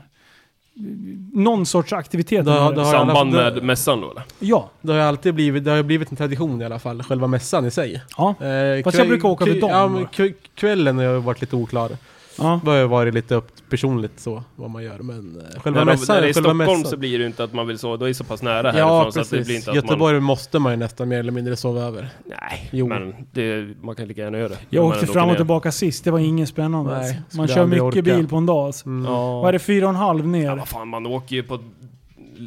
någon sorts aktivitet. Då- med det. har- i alla Samband fall- med mässan då eller? Ja. Det har alltid blivit, det har blivit en tradition i alla fall, själva mässan i sig. ja. Eh, Fast jag brukar åka kväll- dagen Ja, kvällen har varit lite oklar. Ja. Det har ju varit lite upp personligt så, vad man gör. Men eh, själva de, mässan, när det är i Stockholm mässan. så blir det ju inte att man vill så, då är det så pass nära härifrån Ja, så att det blir precis. inte att Göteborg måste man ju nästan mer eller mindre sova över. man... Nej, Jo. men det, man kan lika gärna göra det. Jag man åkte fram och ner. tillbaka sist, det var ingen spännande. Nej, Man kör mycket orka. bil på en dag. Alltså. Mm. Ja. Vad är det, fyra och en halv ner? Ja, vad fan, man åker ju på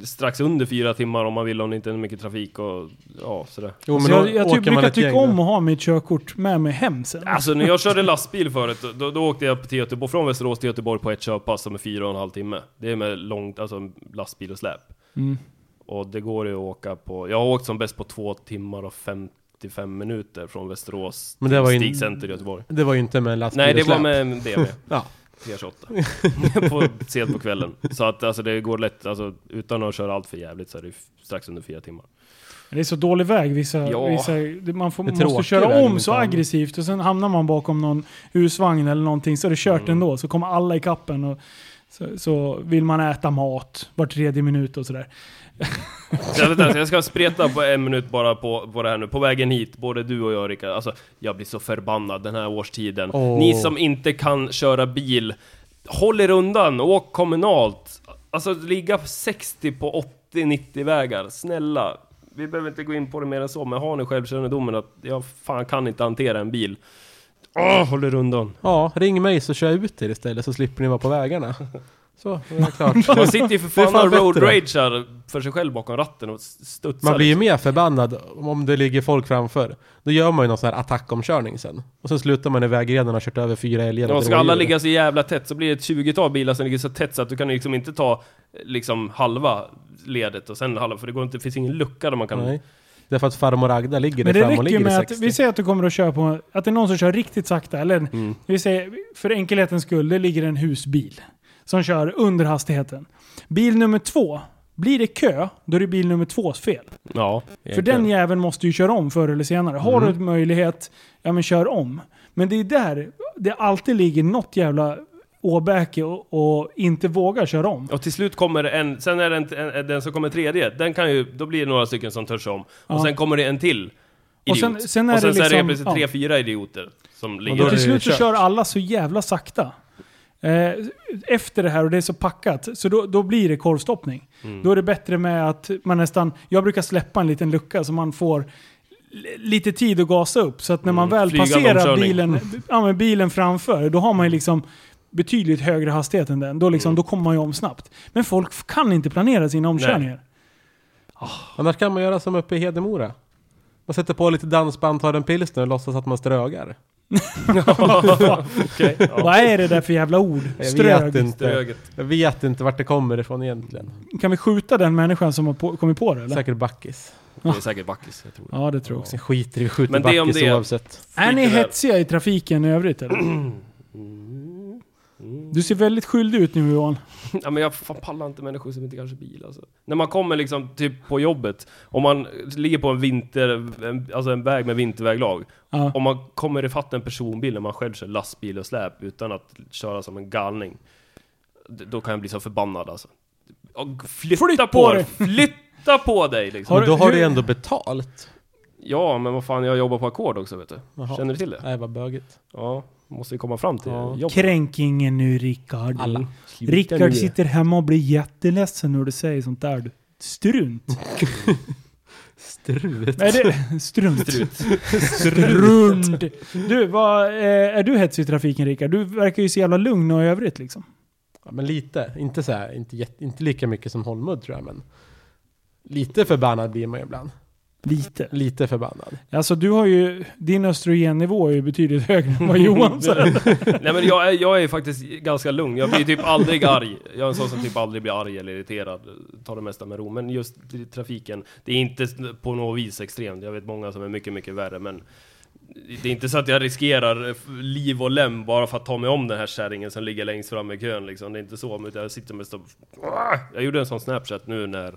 strax under fyra timmar om man vill, om det inte är mycket trafik och ja, sådär. Jo, Så då jag jag typ brukar tycka om att ha mitt körkort med mig hem sen. Alltså när jag körde lastbil förut, då, då åkte jag till Göteborg, från Västerås till Göteborg på ett körpass som är fyra och en halv timme. Det är med långt, alltså lastbil och släp. Mm. Och det går ju att åka på, jag har åkt som bäst på två timmar och 55 minuter från Västerås Men det till var ju- Stig Center i Göteborg. Det var ju inte med lastbil Nej, det och var släp. med en BMW. (laughs) Ja. 328. (laughs) på, sent på kvällen. Så att alltså det går lätt, alltså utan att köra allt för jävligt så är det strax under fyra timmar. Det är så dålig väg vissa... Ja. vissa man får, måste köra om så aggressivt och sen hamnar man bakom någon husvagn eller någonting så är det kört Mm. ändå. Så kommer alla i kappen och så, så vill man äta mat var tredje minut och sådär. Jag, ska spreta på en minut bara på, på det här nu. På vägen hit, både du och jag Rickard, alltså jag blir så förbannad den här årstiden. Åh. Ni som inte kan köra bil, håll er undan, åk kommunalt. Alltså ligga på 60 på 80-90 vägar, snälla. Vi behöver inte gå in på det mer än så, men har ni självkännedomen att jag fan kan inte hantera en bil. Åh, håll er undan. Ja, ring mig så kör jag ut er istället så slipper ni vara på vägarna. Så, det är klart. (laughs) Man sitter ju för fan fan och road ragear för sig själv bakom ratten och studsar. Man blir ju liksom. mer förbannad om det ligger folk framför. Då gör man ju någon sån här attackomkörning sen. Och sen slutar man i vägrenen och har kört över fyra älgar. Ja, ska alla ligga så jävla tätt så blir det ett 20-tal bilar som ligger så tätt så att du kan liksom inte ta liksom halva ledet och sen halva, för det går inte, det finns ingen lucka där man kan... Nej. Därför att farmor Agda ligger Men där fram och ligger i med att, 60. vi säger att du kommer att köra på, att det är någon som kör riktigt sakta, eller Mm. vi säger, för enkelhetens skull, det ligger en husbil som kör under hastigheten. Bil nummer två, blir det kö, då är det bil nummer tvås fel. Ja, För den jäveln måste ju köra om förr eller senare. Har Mm. du en möjlighet, ja men kör om. Men det är där det alltid ligger något jävla åbäke och, och inte vågar köra om. Och till slut kommer en, sen är det en, en, den som kommer tredje, den kan ju, då blir det några stycken som törs om. Ja. Och sen kommer det en till idiot. Och sen- sen är och sen det så är det liksom- plötsligt ja. tre, fyra idioter som ligger är Och till slut så kört. kör alla så jävla sakta. Eh, efter det här och det är så packat, så då, då blir det korvstoppning. Mm. Då är det bättre med att man nästan, jag brukar släppa en liten lucka så man får lite tid att gasa upp. Så att när man Mm, väl passerar bilen, ja, men bilen framför, då har man ju liksom betydligt högre hastighet än den, då, liksom, då kommer man ju om snabbt. Men folk kan inte planera sina omkörningar. Annars kan man göra som uppe i Hedemora. Man sätter på lite dansband, tar en pilsner och låtsas att man strögar. Okej. Ja. Vad är det där för jävla ord? Jag Strög. vet inte. Ströget. Jag vet inte vart det kommer ifrån egentligen. Kan vi skjuta den människan som har på, kommit på det eller? Säkert backis. Det är säkert backis, jag tror det. Ja, det tror jag också. Jag skiter i att skjuta Men det om backis det. oavsett. Är ni hetsiga i trafiken i övrigt eller? (clears throat) Du ser väldigt skyldig ut nu Johan. (laughs) Ja men jag fan pallar inte människor som inte kanske bil alltså. När man kommer liksom typ på jobbet, om man ligger på en vinter, en, alltså en väg med vinterväglag. Ja. Om man kommer ifatt en personbil när man själv kör lastbil och släp utan att köra som en galning. Då kan jag bli så förbannad alltså. Och Flytta Flytt på, på dig! Flytta på dig liksom. Har Men då du- har du ändå betalt. Ja men vad fan, jag jobbar på ackord också vet du. Jaha. Känner du till det? Nej, vad bögigt. Ja, måste ju komma fram till Ja. jobbet. Kränk ingen nu Rickard. Alla. Sluta Rickard nu. sitter hemma och blir jätteledsen när du säger sånt där. du. Strunt. (laughs) Strut. är det strunt? Strunt. Du, vad, eh, är du hetsig i trafiken Rickard? Du verkar ju så jävla lugn och övrigt liksom. Ja, men lite. Inte så här, inte, jätte, inte lika mycket som Holmud tror jag, men lite förbannad blir man ju ibland. Lite. Lite förbannad. Alltså du har ju, din östrogennivå är ju betydligt högre än vad Johans (laughs) är. Nej men jag är, jag är faktiskt ganska lugn, jag blir typ aldrig arg. Jag är en sån som typ aldrig blir arg eller irriterad. Tar det mesta med ro. Men just i trafiken, det är inte på något vis extremt. Jag vet många som är mycket, mycket värre men det är inte så att jag riskerar liv och lem bara för att ta mig om den här kärringen som ligger längst fram i kön liksom. Det är inte så, utan jag sitter mest och... Jag gjorde en sån snapchat nu när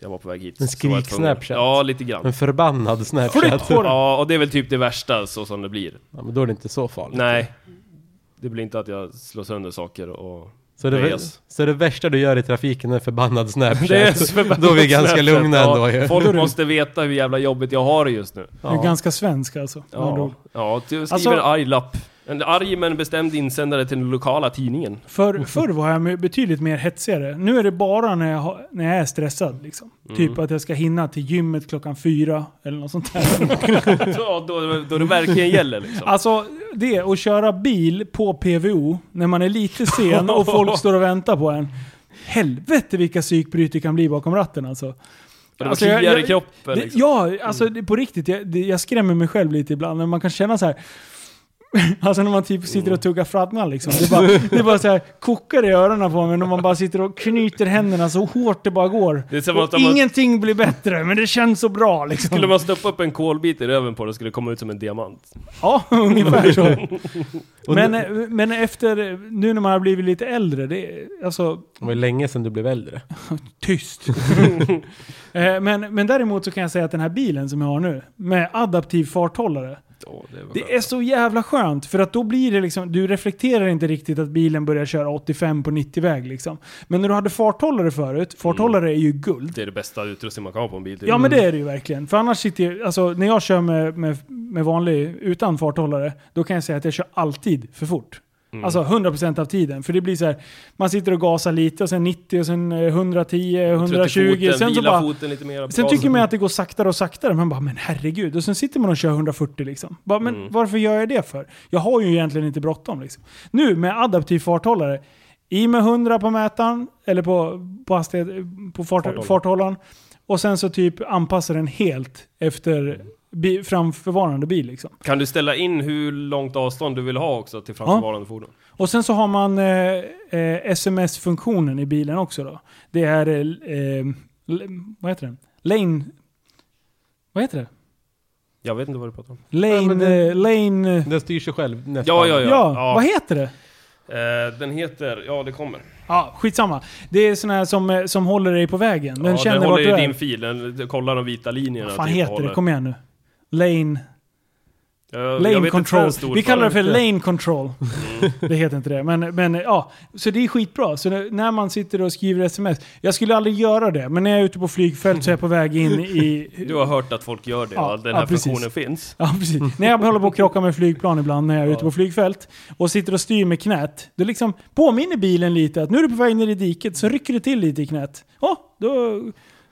jag var på väg hit. En skrik-Snapchat? Ja, lite grann. En förbannad Flytt Snapchat. på dig! Ja, och det är väl typ det värsta så som det blir. Ja, men då är det inte så farligt. Nej. Det blir inte att jag slår sönder saker och... Så det, så det värsta du gör i trafiken är en förbannad Snapchat? (laughs) Det är så förbannat Då är vi ganska Snapchat. lugna ja, ändå ju. Folk måste veta hur jävla jobbigt jag har det just nu. Du är ganska svensk alltså. Ja, ja du skriver Alltså- en arg lapp. En arg men bestämd insändare till den lokala tidningen. För, förr var jag betydligt mer hetsigare. Nu är det bara när jag, har, när jag är stressad. Liksom. Typ att jag ska hinna till gymmet klockan fyra eller något sånt där. Ja, (laughs) då, då det verkligen gäller liksom. Alltså det, att köra bil på PVO när man är lite sen och folk (laughs) står och väntar på en. Helvete vilka psykbryt det kan bli bakom ratten alltså. Alltså, kliar jag- i kroppen Det, liksom. ja, alltså det, på riktigt. Jag, det, jag skrämmer mig själv lite ibland. När man kan känna så här. (laughs) Alltså när man typ sitter och tuggar fradman liksom. Det är bara, det är bara så här, kokar i öronen på mig när man bara sitter och knyter händerna så hårt det bara går. Det Och man- ingenting blir bättre, men det känns så bra liksom. Skulle man stoppa upp en kolbit i röven på det skulle det komma ut som en diamant. Ja, (laughs) ungefär så. (laughs) Men, nu- eh, men efter, nu när man har blivit lite äldre, det är alltså Det var ju länge sedan du blev äldre. tyst. Eh, men, men däremot så kan jag säga att den här bilen som jag har nu, med adaptiv farthållare, Ja, det det är så jävla skönt. För att då blir det liksom, du reflekterar inte riktigt att bilen börjar köra 85 på 90-väg liksom. Men när du hade farthållare förut, farthållare är ju guld. det är det bästa utrustning man kan ha på en bil. typ. Ja men det är det ju verkligen. För annars sitter jag, alltså när jag kör med, med, med vanlig, utan farthållare, då kan jag säga att jag kör alltid för fort. Mm. Alltså 100% av tiden. För det blir så här, man sitter och gasar lite och sen 90 och sen eh, 110, 120. foten, sen så bara, foten lite mer Sen tycker man att det går saktare och saktare. Man bara, men herregud. Och sen sitter man och kör 140 liksom. Bara, men Mm. varför gör jag det för? Jag har ju egentligen inte bråttom liksom. Nu med adaptiv farthållare. I med 100 på mätaren, eller på, på, hastighet, på fart, Farthållaren. Och sen så typ anpassar den helt efter bi, framförvarande bil liksom. Kan du ställa in hur långt avstånd du vill ha också till framförvarande fordon? Och sen så har man eh, eh, sms-funktionen i bilen också då. Det är, eh, vad heter den? Lane... Vad heter det? Jag vet inte vad du pratar om. Lane... men det- eh, lane... Den styr sig själv nästan. Ja, ja, Ja, ja. ja. vad heter det? Eh, den heter, ja det kommer. Ja, skitsamma. Det är sån här som, eh, som håller dig på vägen. Den ja, känner den håller i är. din fil, den kollar de vita linjerna. Vad fan typ, heter det? Kom igen nu. Lane... Jag, Lane control. Vi kallar det för lane control. Det heter inte det. Men, men ja, så det är skitbra. Så när man sitter och skriver sms. Jag skulle aldrig göra det, men när jag är ute på flygfält så är jag på väg in i... Du har hört att folk gör det, Ja, och den ja, här precis. funktionen finns. Ja, precis. När jag håller på att krocka med flygplan ibland när jag är ute på flygfält och sitter och styr med knät. Då liksom påminner bilen lite att nu är du på väg ner i diket, så rycker det till lite i knät. Ja, då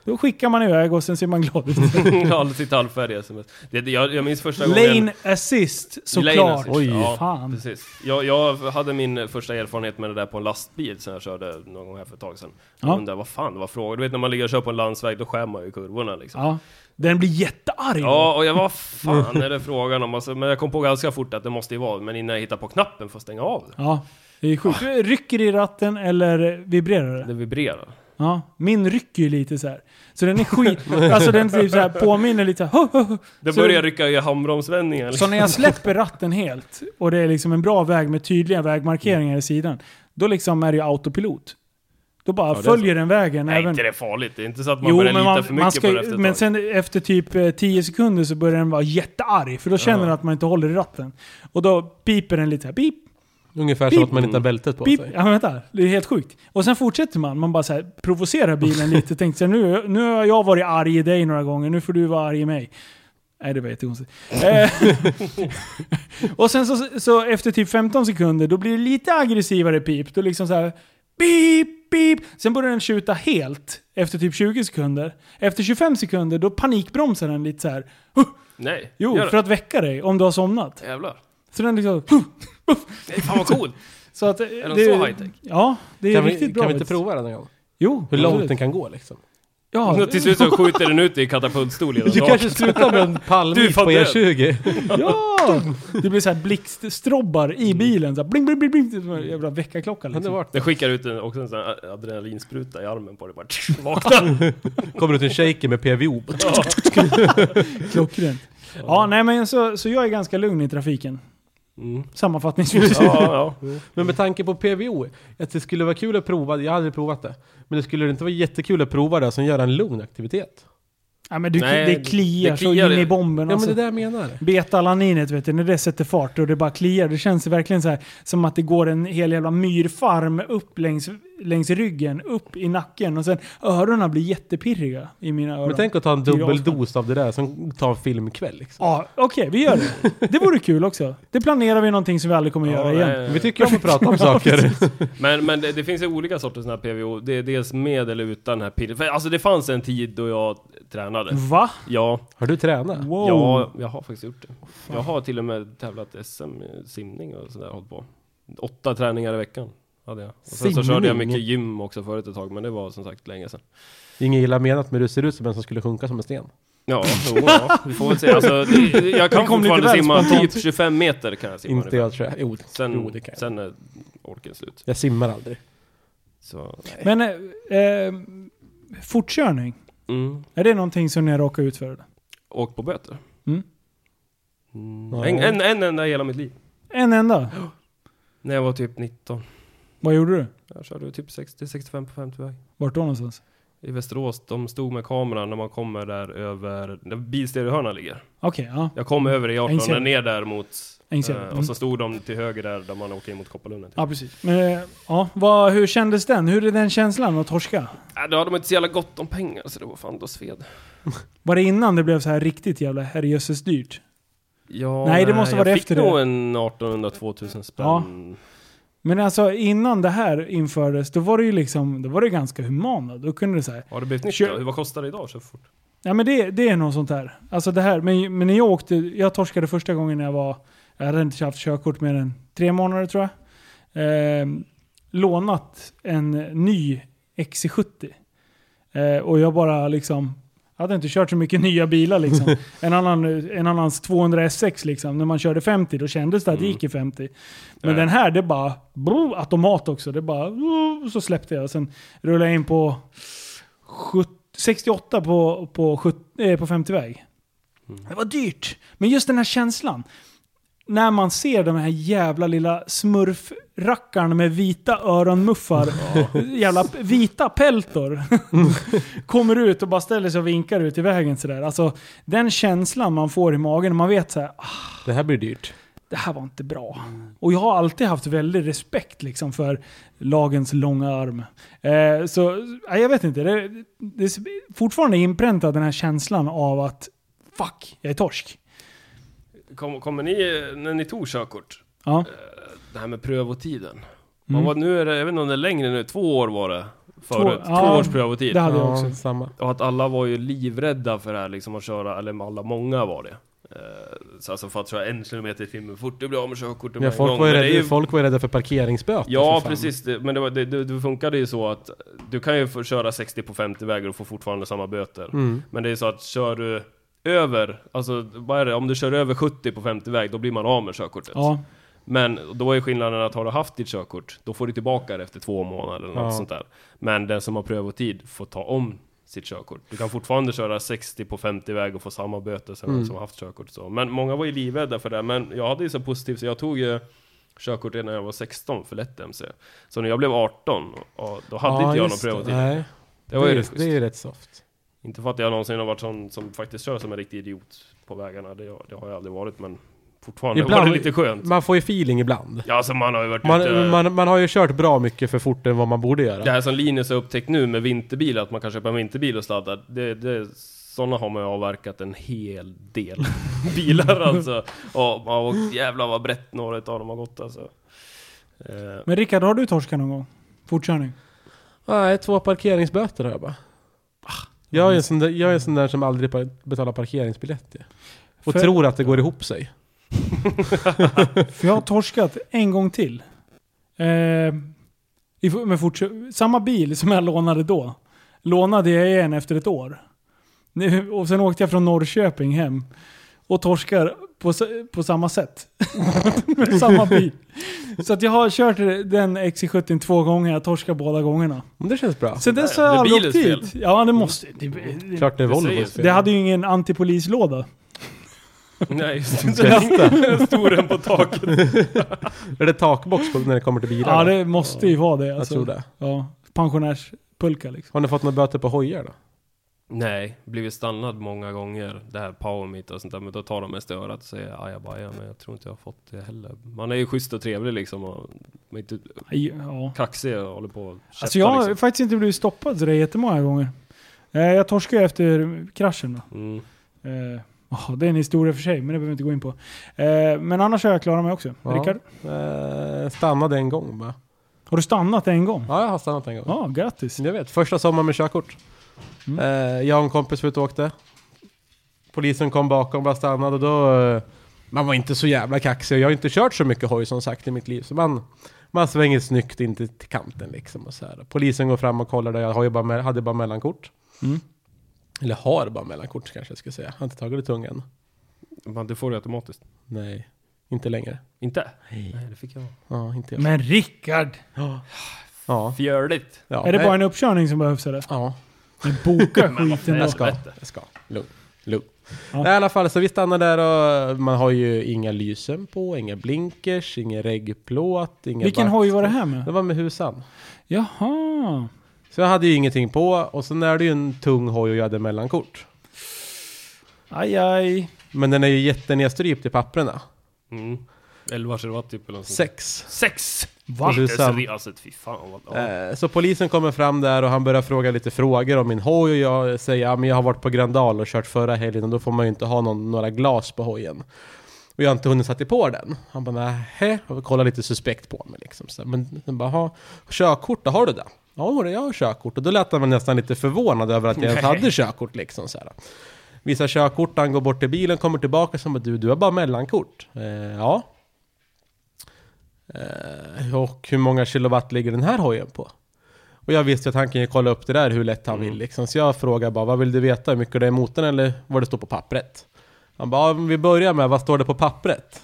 Då skickar man iväg och sen ser man glad ut. (laughs) Alltid sitt halvfärdiga sms. Det, det, jag, jag minns första gången... Lane assist, Lane såklart. assist, Oj. ja, Fan. Precis. Jag, jag hade min första erfarenhet med det där på en lastbil som jag körde någon gång här för ett tag sedan. Jag Ja. undrar vad fan det var frågan. Du vet när man ligger och kör på en landsväg, då skär man ju kurvorna liksom. Ja. Den blir jättearg. Ja, och jag var fan är det frågan om? Alltså, men jag kom på ganska fort att det måste ju vara, men innan jag hittade på knappen för att stänga av det. Ja, det är sjukt. Du rycker i ratten eller vibrerar det? Det vibrerar. Ja, min rycker ju lite så här. Så den är skit... (laughs) alltså den typ så här påminner lite så här. Det Så- börjar rycka i handbromsvändningar. Så Liksom. när jag släpper ratten helt och det är liksom en bra väg med tydliga vägmarkeringar i sidan. Då liksom är det ju autopilot. Då bara Ja, följer den vägen. Nej, även... inte det är farligt. Det är inte så att man Jo, börjar lita man, för man mycket ska, på det efter Men sen efter typ eh, 10 sekunder så börjar den vara jättearg. För då känner Ja. den att man inte håller i ratten. Och då piper den lite så här, pip, Ungefär som att man inte har bältet på pip. sig. Ja men vänta, det är helt sjukt. Och sen fortsätter man, man bara så här, provocerar bilen (laughs) lite. Tänkte så här, nu, nu har jag varit arg i dig några gånger, nu får du vara arg i mig. Nej det var jättekonstigt. Eh, (laughs) och sen så, så efter typ 15 sekunder, då blir det lite aggressivare pip. Då liksom så här, pip, pip. Sen börjar den tjuta helt efter typ 20 sekunder. Efter 25 sekunder, då panikbromsar den lite så här. "Huh." Nej, Jo, för att väcka dig om du har somnat. Jävlar. Så den liksom... "Huh." Fan vad cool. (laughs) Så att, Är de så high tech? Ja, det är Kan vi, riktigt bra. kan vi inte prova den en gång? Jo, Hur långt den kan gå liksom? Ja, Till slut så skjuter den ut i katapultstol (laughs) Du kanske slutar med en (laughs) får på död. E20. ja! Det blir så här blixtstrobbar i bilen. Så här bling, bling, bling, bling. Som en jävla väckarklocka liksom. Den skickar ut en, också en sån här adrenalinspruta i armen på dig. Bara vakna! Kommer ut en shaker med PVO. Klockrent. Ja, nej men så, så jag är ganska lugn i trafiken. Mm. Sammanfattningsvis. (laughs) Ja, ja. Men med tanke på PVO, att det skulle vara kul att prova, jag har aldrig provat det. Men det skulle inte vara jättekul att prova det som gör en lugn aktivitet. Ja, men du, Nej, det kliar det så kliar in i bomben. Ja alltså. men det är det jag menar. Betalaninet vet du, när det sätter fart och det bara kliar. Det känns verkligen så här som att det går en hel jävla myrfarm upp längs, längs ryggen, upp i nacken och sen öronen blir jättepirriga i mina öron. Men tänk att ta en dubbeldos av det där, som ta en filmkväll liksom. Ja, okej, vi gör det. Det vore kul också. Det planerar vi någonting som vi aldrig kommer göra igen. nej. Vi tycker om att prata om (laughs) saker. Men, men det, det finns ju olika sorters såna här PVO. Det är dels med eller utan den här pirret. För alltså det fanns en tid då jag tränade. Va? Ja, Har du tränat? Wow. ja, jag har faktiskt gjort det. Jag har till och med tävlat SM simning och sådär hållit på. Åtta träningar i veckan hade jag. Och sen så körde jag mycket gym också förut ett tag, men det var som sagt länge sedan. Inget illa menat, men du ser ut som en som skulle sjunka som en sten. Ja, jo, ja, vi får väl se. Alltså, det, (laughs) jag kan fortfarande simma spontant. typ 25 meter kan jag simma Inte jag tror jag. Jo, Sen, jo det kan jag. sen är orken slut. Jag simmar aldrig. Så, Men, eh, eh, fortkörning. mm. Är det någonting som ni har råkat ut för? Åkt på böter. Mm. Mm. En, en, en enda i hela mitt liv. En enda? När jag var typ 19. Vad gjorde du? Jag körde typ 60-65 på 50 väg. Vart då någonstans? I Västerås, de stod med kameran när man kommer där över, där bilstereohörnan ligger. Okej, ja. Jag kom över i 18 Inser. och ner där mot, eh, Mm. och så stod de till höger där, där man åker in mot Kopparlunden. Typ. Ja, precis. Men, eh, ja, vad, hur kändes den? Hur är den känslan att torska? Äh, då hade man inte så jävla gott om pengar så det var fan då sved. (laughs) Var det innan det blev så här riktigt jävla herrejösses dyrt? Ja, Nej, det måste vara jag efter fick det. nog en 1800-2000 spänn. Ja. Men alltså innan det här infördes, då var det ju liksom, då var det ganska humana. Då kunde det säga, Har det blivit nytt? Vad kostar det idag så fort? ja men det, det är något sånt här. Alltså det här, men, men när jag åkte, jag torskade första gången när jag var, jag hade inte haft körkort mer än tre månader tror jag. Eh, lånat en ny XC70. Eh, och jag bara liksom, jag hade inte kört så mycket nya bilar liksom. (laughs) en, annan, en annans 200 SX liksom. När man körde 50 då kändes det att det Mm. gick i 50. Men Ja. den här det bara, brr, automat också. Det bara, brr, så släppte jag. Sen rullade jag in på 70, 68 på, på, 70, eh, på 50-väg. Mm. Det var dyrt. Men just den här känslan. När man ser de här jävla lilla smurfrackarna med vita öronmuffar. jävla vita peltor. (laughs) Kommer ut och bara ställer sig och vinkar ut i vägen sådär. Alltså den känslan man får i magen. Man vet så här, ah, Det här blir dyrt. det här var inte bra. Och jag har alltid haft väldigt respekt liksom för lagens långa arm. Eh, så ja, jag vet inte, det, det är fortfarande inpräntad den här känslan av att fuck, jag är torsk. Kom, kommer ni, när ni tog körkort, Ja. det här med prövotiden. Mm. Vad var, nu är det, jag vet inte om det är längre nu, två år var det. förut. Två, ja, års prövotid. det hade jag Ja, också. samma. Och att alla var ju livrädda för det här liksom att köra, eller alla, många var det. Eh, Så alltså för att köra en kilometer i timmen fort, det blir av med körkortet Ja, folk, gång. var ju folk var ju rädda för parkeringsböter. Ja, för precis. Det, men det, var, det, det, det funkade ju så att du kan ju få köra 60 på 50 vägar och få fortfarande samma böter. Mm. Men det är så att kör du över, alltså vad är det, om du kör över 70 på 50 väg, då blir man av med körkortet. Ja, Men då är skillnaden att har du haft ditt körkort, då får du tillbaka det efter två månader eller något Ja. sånt där. Men den som har prövotid får ta om sitt körkort. Du kan fortfarande köra 60 på 50 väg och få samma böter som Mm. den som har haft körkort. Så. Men många var ju livrädda för det, men jag hade ju så positivt så jag tog ju körkort redan när jag var 16 för lätt MC. Så när jag blev 18, och då hade Ja, inte jag någon det. prövotid. Nej, Det var ju det, är, det är ju rätt soft. Inte för att jag någonsin har varit sån som faktiskt kör som en riktig idiot på vägarna. Det, det har jag aldrig varit, men fortfarande Ibland- var det lite skönt. Man får ju feeling ibland. Ja, alltså man har ju varit Man, ute... man, man har ju kört bra mycket för fort än vad man borde göra. Det här som Linus har upptäckt nu med vinterbil, att man kan köpa en vinterbil och sladda, det, det, sådana har man ju avverkat en hel del (laughs) bilar alltså. Och, och jävlar vad brett några av dem har gått alltså. Eh, Men Rickard, har du torskat någon gång? Fortkörning? Nej, två parkeringsböter har jag bara. Jag är en sån där, jag är en sån där som aldrig betalar parkeringsbiljett. Och För- tror att det går ihop sig. (laughs) För jag har torskat en gång till. Eh, i, med fortkö- samma bil som jag lånade då. Lånade jag igen efter ett år. Nu, och sen åkte jag från Norrköping hem. Och torskar på, på samma sätt. med (laughs) samma bil. Så att jag har kört den XC70 två gånger, jag torskar båda gångerna. Men det känns bra. Dess Det har jag är aldrig dit. Ja, det måste... Det, det, Klart det är fel. det hade ju ingen antipolislåda. nej, just det. (laughs) Stor en på taket. (laughs) Är det takbox på när det kommer till bilar? Ja, det måste ju vara det. Jag Alltså. tror det. Ja, pensionärspulka liksom. Har ni fått några böter på hojar då? Nej, blivit stannad många gånger. Det här power meet och sånt där. Men då tar de mest i örat och säger ajabaja. Men jag tror inte jag har fått det heller. Man är ju schysst och trevlig liksom. Och man är inte Ja. kaxig och håller på och käftar, Alltså jag har liksom. faktiskt inte blivit stoppad så det är jättemånga gånger. Eh, jag torskade ju efter kraschen då. Mm. Eh, det är en historia för sig, men det behöver vi inte gå in på. Eh, men annars har jag klarat mig också. Ja. Rickard, Eh, stannade en gång bara. har du stannat en gång? Ja, jag har stannat en gång. Ja, grattis. Jag vet, första sommaren med körkort. Mm. Eh, jag och en kompis var ute och åkte. Polisen kom bakom och bara stannade och då... Eh, man var inte så jävla kaxig. Jag har inte kört så mycket hoj som sagt i mitt liv. Så man, man svänger snyggt in till, till kanten liksom. Och så här. Polisen går fram och kollar där. Jag har ju bara, hade bara mellankort. Mm. Eller har bara mellankort kanske jag ska säga. Jag har inte tagit det tungan. Men det får du automatiskt. Nej, inte längre. Inte? Nej. Nej, det fick jag. Ja, inte jag. Men Rickard! Ja. Fjörligt. ja. Är det bara en uppkörning som behövs eller? Ja. Boka (laughs) skiten då. Jag ska. Jag ska. Lugn. Lugn. Ja. Nej, I alla fall, så vi stannar där och man har ju inga lysen på, inga blinkers, ingen reggplåt, inga Vilken hoj var det här med? Det var med husan. Jaha. Så jag hade ju ingenting på och sen är det ju en tung hoj och jag hade mellankort. Aj, aj. Men den är ju jättenedstrypt i papperna. Mm. 11 kilowatt typ eller något sånt. Sex. Sex! Va? Och. Det är alltså, fy fan vad... Ja. Eh, Så polisen kommer fram där och han börjar fråga lite frågor om min hoj och jag säger ja men jag har varit på Gröndal och kört förra helgen och då får man ju inte ha någon, några glas på hojen. Och jag har inte hunnit sätta på den. Han bara nähä, och kollar lite suspekt på mig liksom. Så, men sen bara, "Ha, körkort då, har du det? Ja, jag har körkort. Och då lät han väl nästan lite förvånad över att jag ens Nej. hade körkort liksom så här. Visar körkort, han går bort till bilen, kommer tillbaka och så bara, du, du har bara mellankort. Eh, ja. Eh, och hur många kilowatt ligger den här hojen på? Och jag visste att han kan ju kolla upp det där hur lätt han vill liksom. Så jag frågar bara, vad vill du veta? Hur mycket det är i motorn eller vad det står på pappret? Han bara, men vi börjar med, vad står det på pappret?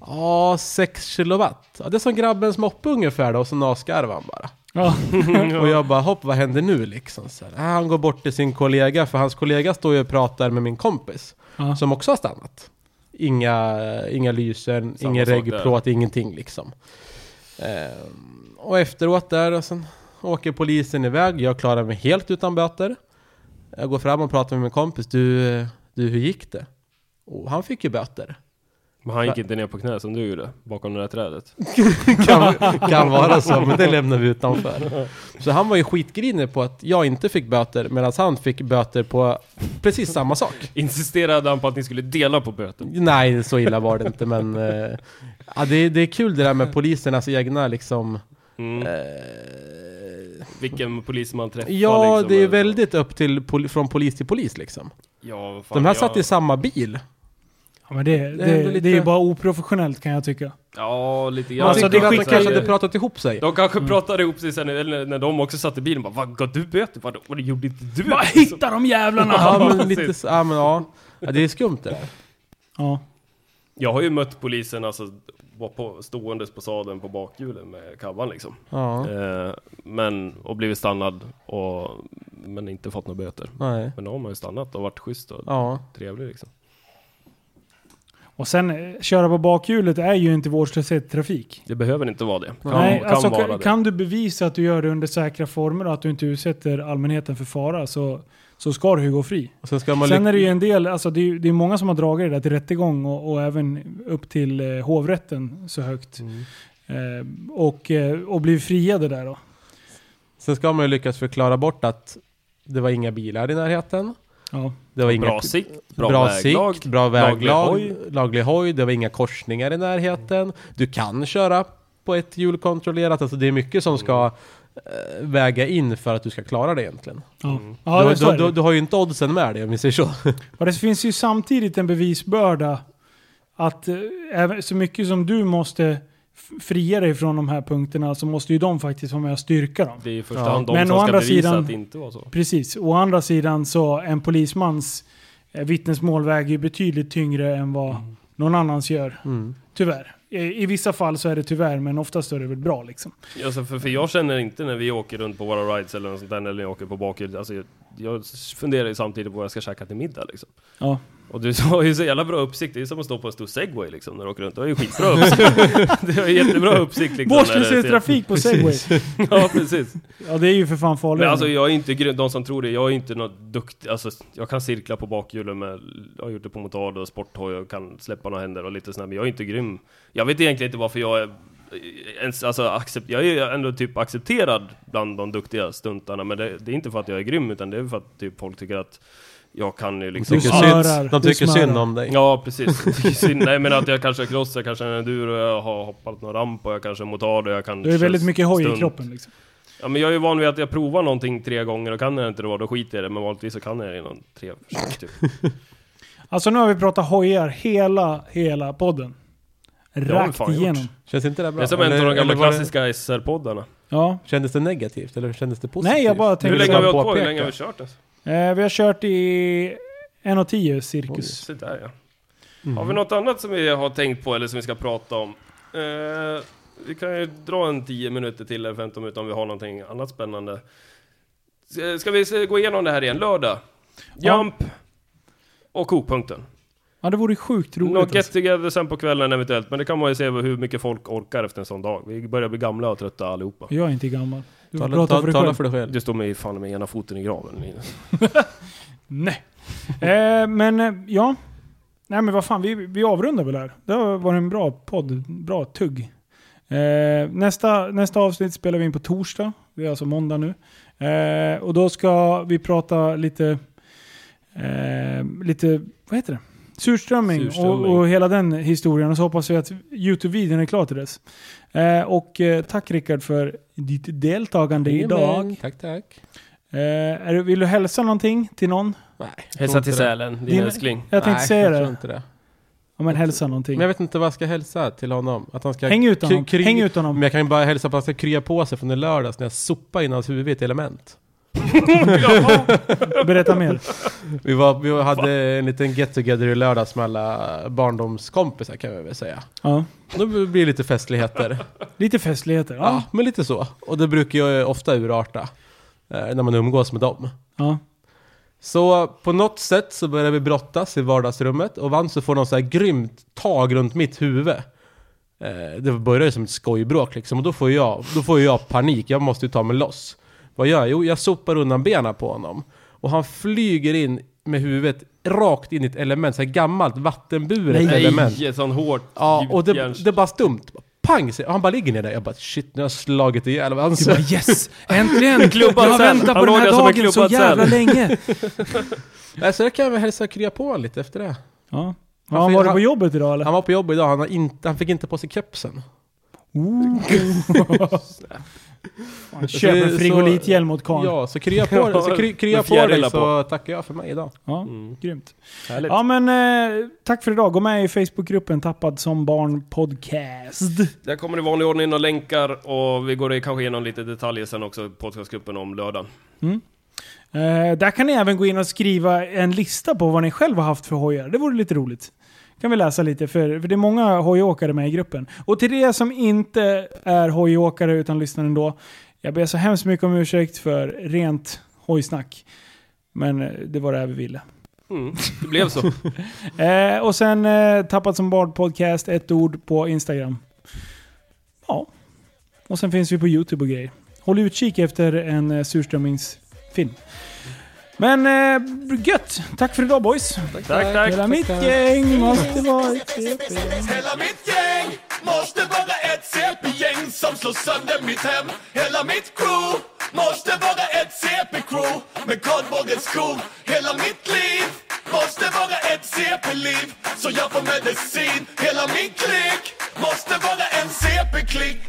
Ja, 6 kilowatt. Ja, det är som grabbens moppe ungefär då, och så asgarvar han bara. (laughs) Och jag bara, hopp vad händer nu liksom? Så här, ah, han går bort till sin kollega, för hans kollega står ju och pratar med min kompis. Ja. Som också har stannat. Inga, inga lysen, Samma ingen reggplåt, ingenting liksom. Ehm, och efteråt där, och sen åker polisen iväg. Jag klarar mig helt utan böter. Jag går fram och pratar med min kompis. Du, du hur gick det? Och han fick ju böter. Men han gick inte ner på knä som du gjorde, bakom det där trädet. (laughs) kan, kan vara så, men det lämnar vi utanför. Så han var ju skitgrinig på att jag inte fick böter, medan han fick böter på precis samma sak. Insisterade han på att ni skulle dela på böten? Nej, så illa var det inte, men eh, ja, det, det är kul det där med polisernas egna liksom Mm. eh, vilken polis man träffar Ja, liksom, det är väldigt upp till poli- från polis till polis liksom. Ja, fan, De här jag- satt i samma bil. Ja, men det, det, är det, ändå lite- är ju bara oprofessionellt kan jag tycka. Ja, lite grann. Man Alltså, det att de kanske hade pratat ihop sig. De kanske pratade ihop sig sen eller när de också satt i bilen bara Vad gav du böter? Vad, vad gjorde inte du? Bara hitta de jävlarna! Ja, men lite så, ja, men ja. ja. Det är skumt det där. Ja. Jag har ju mött polisen alltså var på, ståendes på sadeln på bakhjulen med kabban liksom. Ja, Eh, men, och blivit stannad och, men inte fått några böter. nej. Men då har man ju stannat och varit schysst och Ja. trevlig liksom. Och sen, eh, köra på bakhjulet är ju inte vårdslöshet i trafik. Det behöver inte vara det. Kan, Nej, kan alltså, vara kan, det. kan du bevisa att du gör det under säkra former och att du inte utsätter allmänheten för fara så, så ska du ju gå fri. Och sen ska man Sen är det ju en del, alltså det är, det är många som har dragit det där till rättegång och, och även upp till eh, hovrätten så högt. Mm. Eh, och, eh, och blivit friade där då. Sen ska man ju lyckas förklara bort att det var inga bilar i närheten. Ja. Det var inga Bra sikt, bra, bra väglag. sikt, bra laglig väglag, hoj. laglig hoj, det var inga korsningar i närheten. Du kan köra på ett hjul kontrollerat, alltså det är mycket som ska eh, väga in för att du ska klara det egentligen. Mm. ja du, det, du, du, du har ju inte oddsen med dig om vi säger så. Och det finns ju samtidigt en bevisbörda att eh, så mycket som du måste fria dig från de här punkterna så måste ju de faktiskt vara med och styrka dem. Det är i första Ja. hand de Men som å ska andra bevisa sidan- att det inte var så. Precis. Å andra sidan så en polismans eh, vittnesmål väger ju betydligt tyngre än vad någon annans gör. Mm. Tyvärr. I, I vissa fall så är det tyvärr, men oftast är det väl bra liksom. Alltså för, för jag känner inte när vi åker runt på våra rides eller något sånt där, eller när jag åker på bakhjulet, alltså jag, jag funderar ju samtidigt på vad jag ska käka till middag liksom. Ja. Och du (laughs) har ju så jävla bra uppsikt, det är som att stå på en stor segway liksom när du åker runt. Du har ju skitbra uppsikt. (laughs) du har jättebra uppsikt liksom. i ser- trafik på segway. (laughs) Ja precis. Ja, det är ju för fan farligt. Men alltså jag är inte de som tror det, jag är inte något duktig, alltså jag kan cirkla på bakhjulen med, jag har gjort det på motard och sporthoj och kan släppa några händer och lite sådär, men jag är inte grym. Jag vet egentligen inte varför jag är ens, alltså accept, jag är ju ändå typ accepterad bland de duktiga stuntarna, men det, det är inte för att jag är grym, utan det är för att typ folk tycker att jag kan ju De liksom... tycker, smörar, synd, de tycker synd om dig. Ja precis, är nej men att jag kanske crossar, kanske en enduro, jag har hoppat någon ramp och jag kanske motard och jag kan du är väldigt mycket hoj i kroppen liksom. Ja men jag är ju van vid att jag provar någonting tre gånger och kan jag inte det då skiter jag i det, men vanligtvis så kan jag det inom tre försök typ. (laughs) Alltså nu har vi pratat hojar hela, hela podden. Rakt fan gjort. igenom. Känns inte det bra? Det är som en av de gamla klassiska SR-poddarna. Ja. Kändes det negativt eller kändes det positivt? Nej, jag bara tänkte... Hur länge har vi hållit på? Hur länge har vi kört ens? Eh, vi har kört i 1.10 cirkus. Se där ja. Mm. Har vi något annat som vi har tänkt på eller som vi ska prata om? Eh, vi kan ju dra en 10 minuter till eller 15 minuter om vi har någonting annat spännande. Ska- Ska vi gå igenom det här igen? Lördag. Ja. Jump. Och kokpunkten. Ja, det vore sjukt roligt. Något get Alltså. together sen på kvällen eventuellt, men det kan man ju se hur mycket folk orkar efter en sån dag. Vi börjar bli gamla och trötta allihopa. Jag är inte gammal. Du Tala, prata ta, för dig tala för dig själv. Du står med fan med ena foten i graven Linus. (laughs) Nej. eh, men eh, ja. Nej men vad fan, vi, vi avrundar väl här. Det har varit en bra podd. Bra tugg. Eh, nästa, nästa avsnitt spelar vi in på torsdag. Det är alltså måndag nu. Eh, och då ska vi prata lite... Eh, lite... Vad heter det? Surströmming, Surströmming. Och, och hela den historien. Och så hoppas vi att Youtube-videon är klar till dess. Eh, och eh, tack Rickard för ditt deltagande idag. Jajamän. Tack, tack. Eh, är, du- vill du hälsa någonting till någon? Nej, Hälsa till. Sälen, din Din- älskling. Jag tänkte Nej, säga jag det. tror inte det. Ja, men hälsa någonting. Men jag vet inte vad jag ska hälsa till honom. Att han ska Häng ut honom. Häng ut honom. Men jag kan ju bara hälsa på att han ska krya på sig från i lördags när jag sopade in hans huvud i ett element. (laughs) Berätta mer. Vi, var, vi hade en liten get together i lördags med alla barndomskompisar kan vi väl säga. Ja. Då blir det lite festligheter. Lite festligheter. Ja, Ja. men lite så. Och det brukar ju ofta urarta. Eh, när man umgås med dem. ja. Så på något sätt så börjar vi brottas i vardagsrummet och Vansu får någon så här grymt tag runt mitt huvud. Eh, det börjar ju som ett skojbråk liksom och då får jag, då får jag panik, jag måste ju ta mig loss. Vad gör jag? Jo, jag sopar undan benen på honom. Och han flyger in med huvudet rakt in i ett element, så här gammalt vattenburet Nej. element. Nej, sånt hårt Ja, och det, det är bara stumt. Pang! Och han bara ligger ner där. Jag bara shit, nu har jag slagit ihjäl Du Vansu. bara yes! Äntligen! (laughs) Klubbad jag har väntat på Han den här dagen så jävla säl. länge. (laughs) Nej, så det kan jag väl hälsa krya på honom lite efter det. Ja. Har han fick- varit på han- jobbet idag eller? Han var på jobb idag, han, har inte, han fick inte på sig kepsen. Fan, (laughs) Köp en Så- frigolithjälm åt karln. Ja. Ja, så krya på, så kry, krya på dig fjärilar så tackar jag för mig idag. Mm. grymt. Härligt. Ja men eh, tack för idag. Gå med i Facebookgruppen Tappad som barn podcast. Där kommer i vanlig ordning några länkar och vi går kanske igenom lite detaljer sen också podcastgruppen om lördagen. Eh, där kan ni även gå in och skriva en lista på vad ni själva har haft för hojar. Det vore lite roligt. Kan vi läsa lite, för, för det är många hojåkare med i gruppen. Och till det som inte är hojåkare utan lyssnar ändå. Jag ber så hemskt mycket om ursäkt för rent hojsnack. Men eh, det var det här vi ville. Mm. Det blev så. (laughs) Eh, och sen eh, Tappat som barn podcast, ett ord på Instagram. Ja. Och sen finns vi på YouTube och grejer. Håll utkik efter en eh, surströmmingsfilm. Men eh, gött! Tack för idag boys! tack, tack. Hela mitt gäng måste vara ett CP. Hela mitt gäng måste vara ett CP-gäng som slår sönder mitt hem Hela mitt crew måste vara ett CP-crew med kardborrens skor Hela mitt liv måste vara ett CP-liv så jag får medicin Hela min klick måste vara en CP-klick